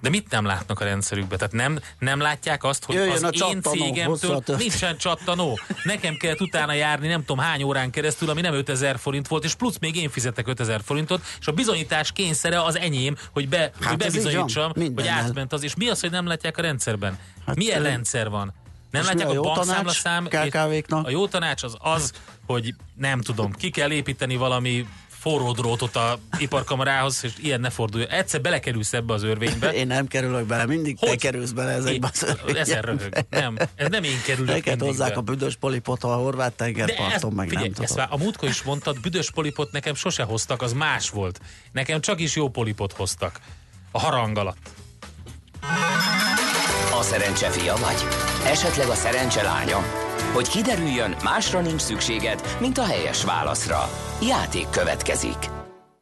De mit nem látnak a rendszerükben? Tehát nem, nem látják azt, hogy Jöjjön az én cégemtől nincsen csattanó. Nekem kellett utána járni nem tudom hány órán keresztül, ami nem 5000 forint volt, és plusz még én fizetek 5000 forintot, és a bizonyítás kényszere az enyém, hogy, be, Hát hogy bebizonyítsam, hogy átment az. És mi az, hogy nem látják a rendszerben? Hát, Milyen ö, rendszer van? Nem és látják a a bankszámlaszám? A jó tanács az az, hogy nem tudom, ki kell építeni valami forró drótot a iparkamarához, és ilyen ne forduljon. Egyszer belekerülsz ebbe az örvénybe. Én nem kerülök bele, mindig te kerülsz bele ezekbe az Én- Ezen röhög. Nem, ez nem én kerülök Neked mindig hozzák be. a büdös polipot a horvát tengerparton, meg figyelj, nem ezt tudom. már a múltkor is mondtad, büdös polipot nekem sose hoztak, az más volt. Nekem csak is jó polipot hoztak. A harang alatt. A szerencse fia vagy? Esetleg a szerencse lánya? Hogy kiderüljön, másra nincs szükséged, mint a helyes válaszra. Játék következik.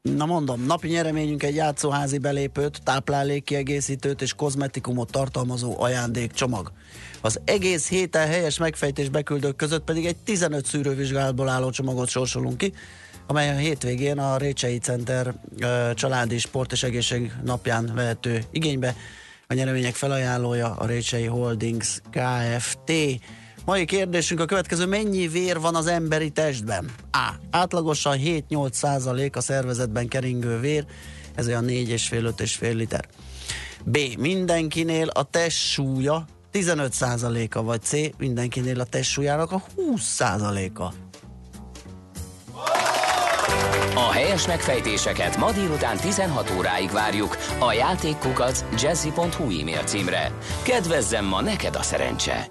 Na mondom, napi nyereményünk egy játszóházi belépőt, táplálékkiegészítőt és kozmetikumot tartalmazó ajándékcsomag. Az egész héten helyes megfejtés beküldők között pedig egy 15 szűrővizsgálatból álló csomagot sorsolunk ki, amely a hétvégén a Récsei Center családi sport és egészség napján vehető igénybe. A nyeremények felajánlója a Récsei Holdings Kft. Mai kérdésünk a következő, mennyi vér van az emberi testben? A. Átlagosan 7-8 százalék a szervezetben keringő vér, ez olyan 4,5-5,5 liter. B. Mindenkinél a test súlya 15 százaléka, vagy C. Mindenkinél a test súlyának a 20 százaléka. A helyes megfejtéseket ma délután 16 óráig várjuk a játékkukac jazzy.hu e-mail címre. Kedvezzem ma neked a szerencse!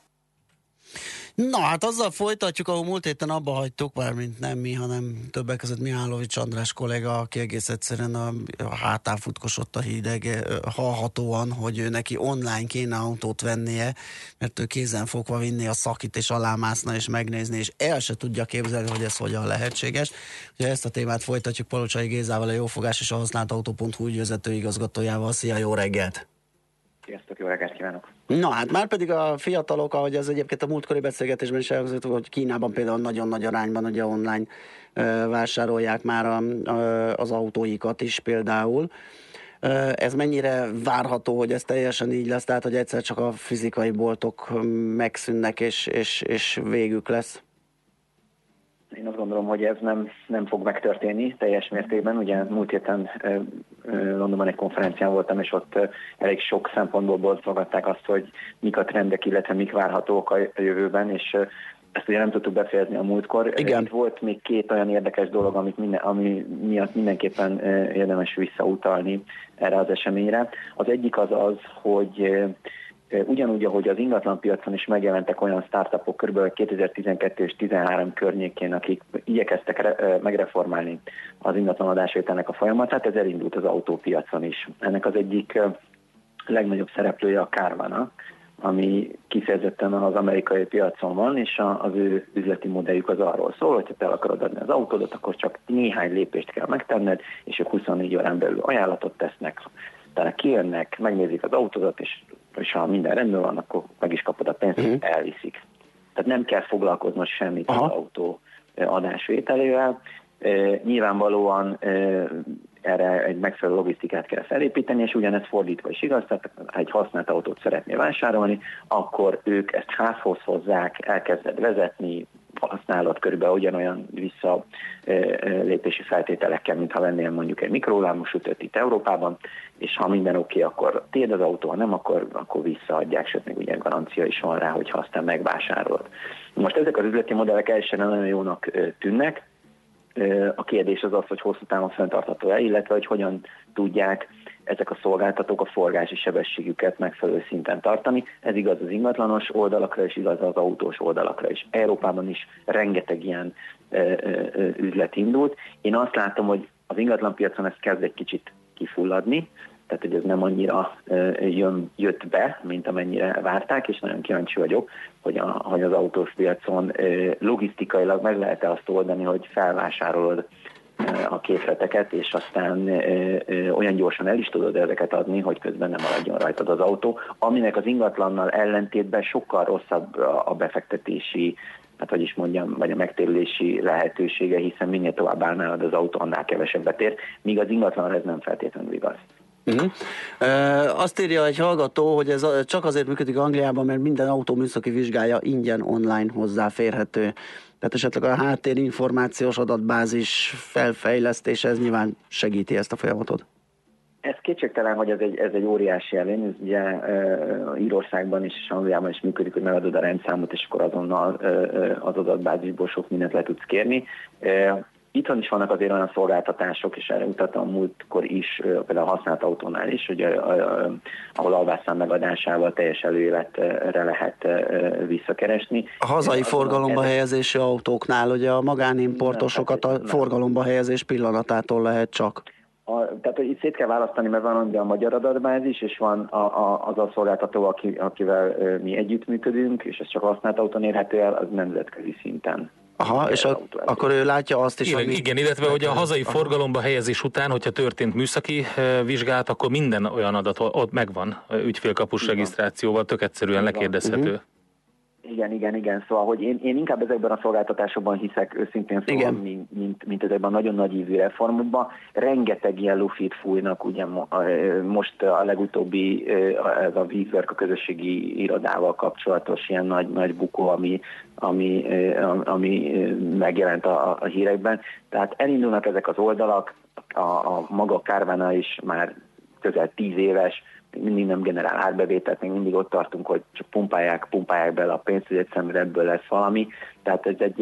Na hát azzal folytatjuk, ahol múlt héten abba hagytuk, mármint nem mi, hanem többek között Mihálovics András kollega, aki egész egyszerűen a, a hátán futkosott a hideg, hallhatóan, hogy ő neki online kéne autót vennie, mert ő kézen fogva vinni a szakit, és alámászna, és megnézni, és el se tudja képzelni, hogy ez hogyan lehetséges. Ugye ezt a témát folytatjuk Palocsai Gézával, a Jófogás és a Használt Autó.hu ügyvezető igazgatójával. Szia, jó reggelt! Sziasztok, jó reggelt kívánok! Na hát már pedig a fiatalok, ahogy az egyébként a múltkori beszélgetésben is elhangzott, hogy Kínában például nagyon nagy arányban ugye online vásárolják már a, az autóikat is például. Ez mennyire várható, hogy ez teljesen így lesz, tehát hogy egyszer csak a fizikai boltok megszűnnek és, és, és végük lesz? Én azt gondolom, hogy ez nem, nem fog megtörténni teljes mértékben. Ugye múlt héten Londonban egy konferencián voltam, és ott elég sok szempontból boltolgatták azt, hogy mik a trendek, illetve mik várhatók a jövőben, és ezt ugye nem tudtuk befejezni a múltkor. Igen. Itt volt még két olyan érdekes dolog, amit minden, ami miatt mindenképpen érdemes visszautalni erre az eseményre. Az egyik az az, hogy Ugyanúgy, ahogy az ingatlanpiacon is megjelentek olyan startupok kb. 2012 és 2013 környékén, akik igyekeztek re- megreformálni az ingatlanadásvételnek a folyamatát, ez elindult az autópiacon is. Ennek az egyik legnagyobb szereplője a Carvana, ami kifejezetten az amerikai piacon van, és az ő üzleti modelljük az arról szól, hogy ha te el akarod adni az autódat, akkor csak néhány lépést kell megtenned, és ők 24 órán belül ajánlatot tesznek, utána kijönnek, megnézik az autódat, és, és ha minden rendben van, akkor meg is kapod a pénzt, uh-huh. elviszik. Tehát nem kell foglalkoznod semmit Aha. az autó adásvételével. Nyilvánvalóan erre egy megfelelő logisztikát kell felépíteni, és ugyanez fordítva is igaz, tehát ha egy használt autót szeretnél vásárolni, akkor ők ezt házhoz hozzák, elkezded vezetni, használod körülbelül ugyanolyan visszalépési feltételekkel, mint ha vennél mondjuk egy mikrolámos ütöt itt Európában, és ha minden oké, okay, akkor tiéd az autó, ha nem, akkor, akkor visszaadják, sőt még ugye garancia is van rá, hogyha aztán megvásárolod. Most ezek az üzleti modellek elsőre nagyon jónak tűnnek, a kérdés az az, hogy hosszú távon fenntartható-e, illetve hogy hogyan tudják ezek a szolgáltatók a forgási sebességüket megfelelő szinten tartani. Ez igaz az ingatlanos oldalakra, és igaz az autós oldalakra is. Európában is rengeteg ilyen ö, ö, üzlet indult. Én azt látom, hogy az ingatlanpiacon ez kezd egy kicsit kifulladni, tehát hogy ez nem annyira jön, jött be, mint amennyire várták, és nagyon kíváncsi vagyok, hogy, a, hogy az autós piacon logisztikailag meg lehet-e azt oldani, hogy felvásárolod a képleteket, és aztán olyan gyorsan el is tudod ezeket adni, hogy közben nem maradjon rajtad az autó, aminek az ingatlannal ellentétben sokkal rosszabb a befektetési hát hogy is mondjam, vagy a megtérülési lehetősége, hiszen minél tovább állnálad az autó, annál kevesebbet ér, míg az ingatlan ez nem feltétlenül igaz. Uh-huh. E, azt írja egy hallgató, hogy ez csak azért működik Angliában, mert minden autó műszaki vizsgája ingyen online hozzáférhető. Tehát esetleg a háttérinformációs adatbázis felfejlesztése, ez nyilván segíti ezt a folyamatot. Ez kétségtelen, hogy ez egy, ez egy óriási előny, ez ugye uh, Írországban is és Angliában is működik, hogy megadod a rendszámot, és akkor azonnal uh, az adatbázisból sok mindent le tudsz kérni. Uh, Itthon is vannak azért olyan szolgáltatások, és erre utaltam múltkor is, például a használt autónál is, hogy ahol alvászám megadásával teljes előéletre lehet visszakeresni. A hazai forgalomba helyezési autóknál ugye a magánimportosokat a forgalomba helyezés pillanatától lehet csak. A, tehát, hogy itt szét kell választani, mert van ugye a magyar adatbázis, és van a, a, az a szolgáltató, aki, akivel mi együttműködünk, és ez csak használt autón érhető el, az nemzetközi szinten. Aha, és a, akkor ő látja azt is, igen, ami... Igen, illetve hogy a hazai Aha. forgalomba helyezés után, hogyha történt műszaki vizsgálat, akkor minden olyan adat ott megvan ügyfélkapus regisztrációval, tök egyszerűen lekérdezhető. Uh-huh. Igen, igen, igen. Szóval, hogy én, én inkább ezekben a szolgáltatásokban hiszek őszintén szóval, Igen. mint, mint, mint ezekben a nagyon nagy ívű reformokban. Rengeteg ilyen lufit fújnak, ugye a- most a legutóbbi eh, ez a WeWork a közösségi irodával kapcsolatos ilyen nagy, nagy bukó, ami, ami, am- ami megjelent a, a hírekben. Tehát elindulnak ezek az oldalak, a, a maga Kárvána is már közel tíz éves, mindig nem generál árbevételt, még mindig ott tartunk, hogy csak pumpálják, pumpálják bele a pénzt, hogy egyszerűen ebből lesz valami. Tehát ez egy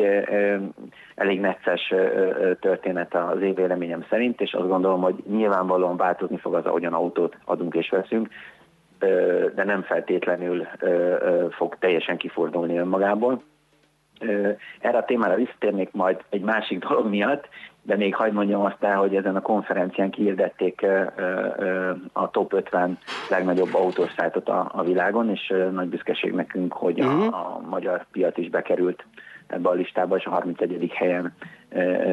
elég necces történet az én véleményem szerint, és azt gondolom, hogy nyilvánvalóan változni fog az, ahogyan autót adunk és veszünk, de nem feltétlenül fog teljesen kifordulni önmagából. Erre a témára visszatérnék majd egy másik dolog miatt, de még hagyd mondjam azt el, hogy ezen a konferencián ö, a top 50 legnagyobb autós szájtot a, a világon, és nagy büszkeség nekünk, hogy a, a magyar piac is bekerült ebbe a listába, és a 31. helyen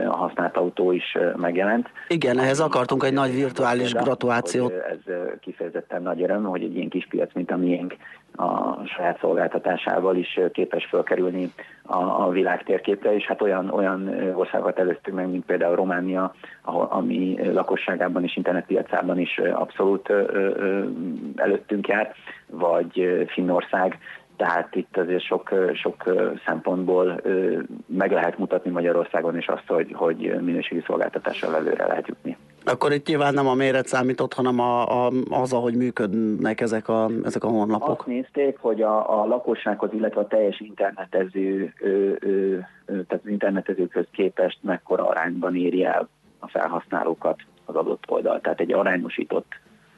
a használt autó is megjelent. Igen, ehhez akartunk egy nagy virtuális gratulációt. Ez kifejezetten nagy öröm, hogy egy ilyen kis piac, mint a miénk, a saját szolgáltatásával is képes fölkerülni a, a világ térképre, és hát olyan, olyan országokat előztünk meg, mint például Románia, ahol, ami lakosságában és internetpiacában is abszolút előttünk jár, vagy Finnország, tehát itt azért sok, sok szempontból meg lehet mutatni Magyarországon is azt, hogy, hogy minőségi szolgáltatással előre lehet jutni. Akkor itt nyilván nem a méret számított, hanem a, a, az, ahogy működnek ezek a, ezek a honlapok. Azt nézték, hogy a, a lakossághoz, illetve a teljes internetező, ö, ö, tehát az internetezőkhöz képest mekkora arányban éri el a felhasználókat az adott oldal. Tehát egy arányosított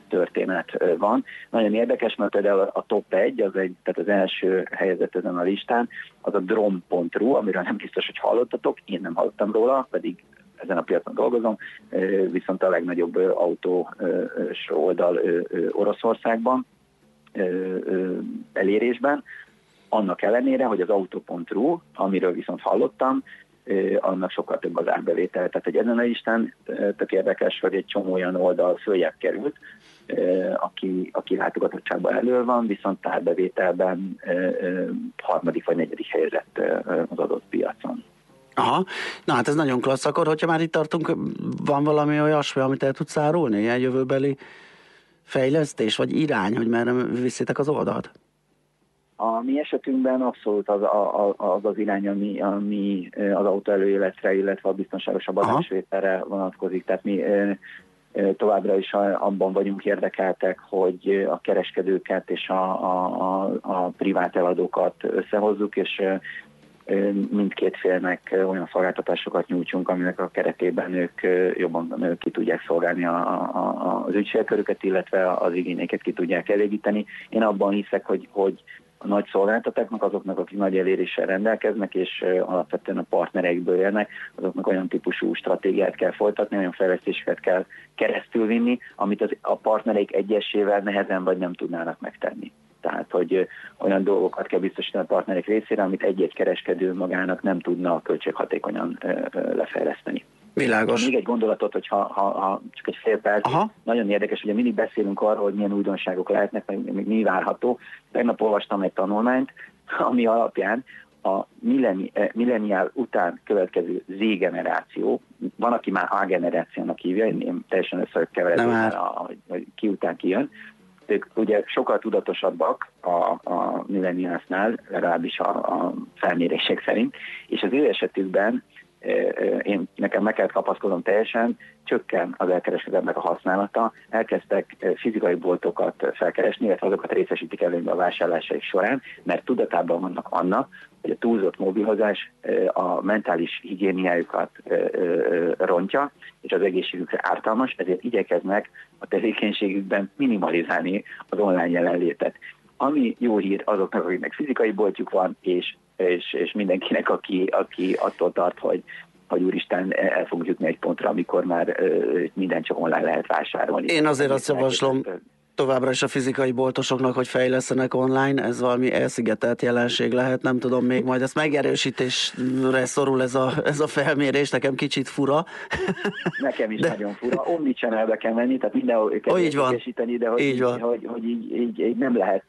történet van. Nagyon érdekes, mert például a top 1, az egy, tehát az első helyezett ezen a listán, az a drom.ru, amiről nem biztos, hogy hallottatok, én nem hallottam róla, pedig ezen a piacon dolgozom, viszont a legnagyobb autós oldal Oroszországban elérésben, annak ellenére, hogy az auto.ru, amiről viszont hallottam, annak sokkal több az árbevétel. Tehát egy ezen a listán tök érdekes, hogy egy csomó olyan oldal följebb került, aki, aki látogatottságban elő van, viszont árbevételben ö, ö, harmadik vagy negyedik helyezett ö, ö, az adott piacon. Aha, na hát ez nagyon klassz. Akkor, hogyha már itt tartunk, van valami olyasmi, amit el tudsz árulni? Ilyen jövőbeli fejlesztés, vagy irány, hogy merre viszitek az oldalt? A mi esetünkben abszolút az az, az irány, ami, ami az autó előéletre, illetve a biztonságosabb adásvételre vonatkozik. Tehát mi továbbra is abban vagyunk érdekeltek, hogy a kereskedőket és a, a, a, a privát eladókat összehozzuk, és mindkét félnek olyan szolgáltatásokat nyújtsunk, aminek a keretében ők jobban ö, ki tudják szolgálni a, a- az ügyfélkörüket, illetve az igényeket ki tudják elégíteni. Én abban hiszek, hogy, hogy a nagy szolgáltatóknak, azoknak, akik nagy eléréssel rendelkeznek, és alapvetően a partnereikből élnek, azoknak olyan típusú stratégiát kell folytatni, olyan fejlesztéseket kell keresztülvinni, amit az, a partnereik egyesével nehezen vagy nem tudnának megtenni. Tehát, hogy olyan dolgokat kell biztosítani a partnerek részére, amit egy-egy kereskedő magának nem tudna költséghatékonyan ö, ö, lefejleszteni. Világos. Még egy gondolatot, hogy ha, ha, ha csak egy fél perc, Aha. nagyon érdekes, ugye mindig beszélünk arról, hogy milyen újdonságok lehetnek, meg, meg mi várható. Tegnap olvastam egy tanulmányt, ami alapján a milleni, eh, milleniál után következő Z generáció, van, aki már A generációnak hívja, én, én teljesen összekeveredem, hogy, hogy ki után ki jön, ők ugye sokkal tudatosabbak a, a millenialsnál, legalábbis a, a felmérések szerint, és az ő esetükben én nekem meg kellett kapaszkodnom teljesen, csökken az elkereskedelemnek a használata, elkezdtek fizikai boltokat felkeresni, illetve azokat részesítik előnybe a vásárlásaik során, mert tudatában vannak annak, hogy a túlzott mobilhozás ö, a mentális higiéniájukat rontja, és az egészségükre ártalmas, ezért igyekeznek a tevékenységükben minimalizálni az online jelenlétet. Ami jó hír azoknak, akiknek fizikai boltjuk van, és, és, és mindenkinek, aki, aki attól tart, hogy, hogy úristen el fogunk jutni egy pontra, amikor már ö, minden csak online lehet vásárolni. Én azért azt javaslom, továbbra is a fizikai boltosoknak, hogy fejlesztenek online, ez valami elszigetelt jelenség lehet, nem tudom még, majd ezt megerősítésre szorul ez a, ez a felmérés, nekem kicsit fura. Nekem is de... nagyon fura. Omnichannelbe kell menni, tehát mindenhol kell oh, így van. de hogy, így, van. hogy, hogy így, így, így, nem, lehet,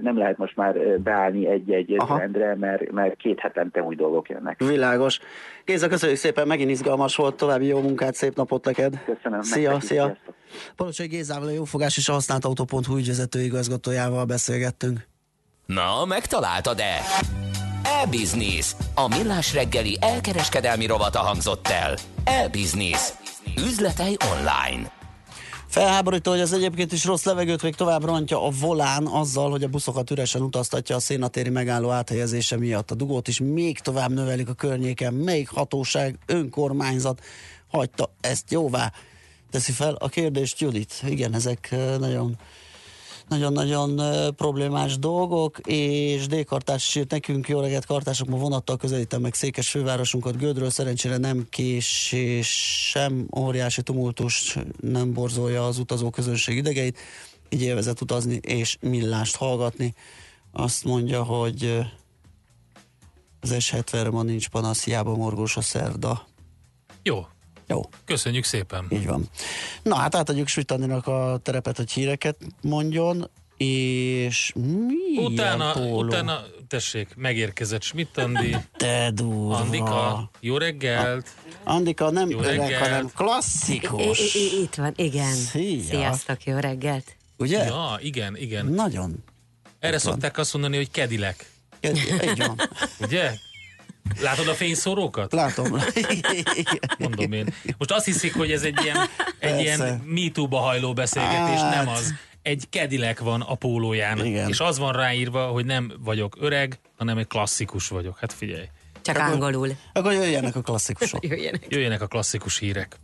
nem lehet most már beállni egy-egy trendre, mert, mert két hetente új dolgok jönnek. Világos. Géza, köszönjük szépen, megint izgalmas volt, további jó munkát, szép napot neked. Köszönöm. Szia, szia. Palocsai Gézával, a Jófogás és a használt autó.hu ügyvezető igazgatójával beszélgettünk. Na, megtaláltad-e? E-Business. A millás reggeli elkereskedelmi rovata hangzott el. E-Business. Üzletei online. Felháborító, hogy az egyébként is rossz levegőt még tovább rontja a volán azzal, hogy a buszokat üresen utaztatja a szénatéri megálló áthelyezése miatt. A dugót is még tovább növelik a környéken. Melyik hatóság, önkormányzat hagyta ezt jóvá? Teszi fel a kérdést Judit. Igen, ezek nagyon nagyon-nagyon problémás dolgok, és D-kartás írt nekünk, jó reggelt kartások, ma vonattal közelítem meg Székes fővárosunkat Gödről, szerencsére nem kés és sem óriási tumultus nem borzolja az utazó közönség idegeit, így élvezett utazni és millást hallgatni. Azt mondja, hogy az S70-re ma nincs panasz, hiába morgós a szerda. Jó, jó. Köszönjük szépen. Így van. Na hát átadjuk Svitaninak a terepet, hogy híreket mondjon, és mi utána, utána, tessék, megérkezett Schmidt Andi. Te durva. Andika, jó reggelt. A, Andika nem jó öreg, reggelt. hanem klasszikus. I, I, itt van, igen. Szia. Sziasztok, jó reggelt. Ugye? Ja, igen, igen. Nagyon. Erre Ott szokták van. azt mondani, hogy kedilek. Kedi, így van. Ugye? Látod a fényszórókat? Látom. Mondom én. Most azt hiszik, hogy ez egy ilyen, egy ilyen MeToo-ba hajló beszélgetés, hát. nem az. Egy kedilek van a pólóján, Igen. és az van ráírva, hogy nem vagyok öreg, hanem egy klasszikus vagyok. Hát figyelj. Csak akkor, angolul. Akkor jöjjenek a klasszikusok. jöjjenek. jöjjenek a klasszikus hírek.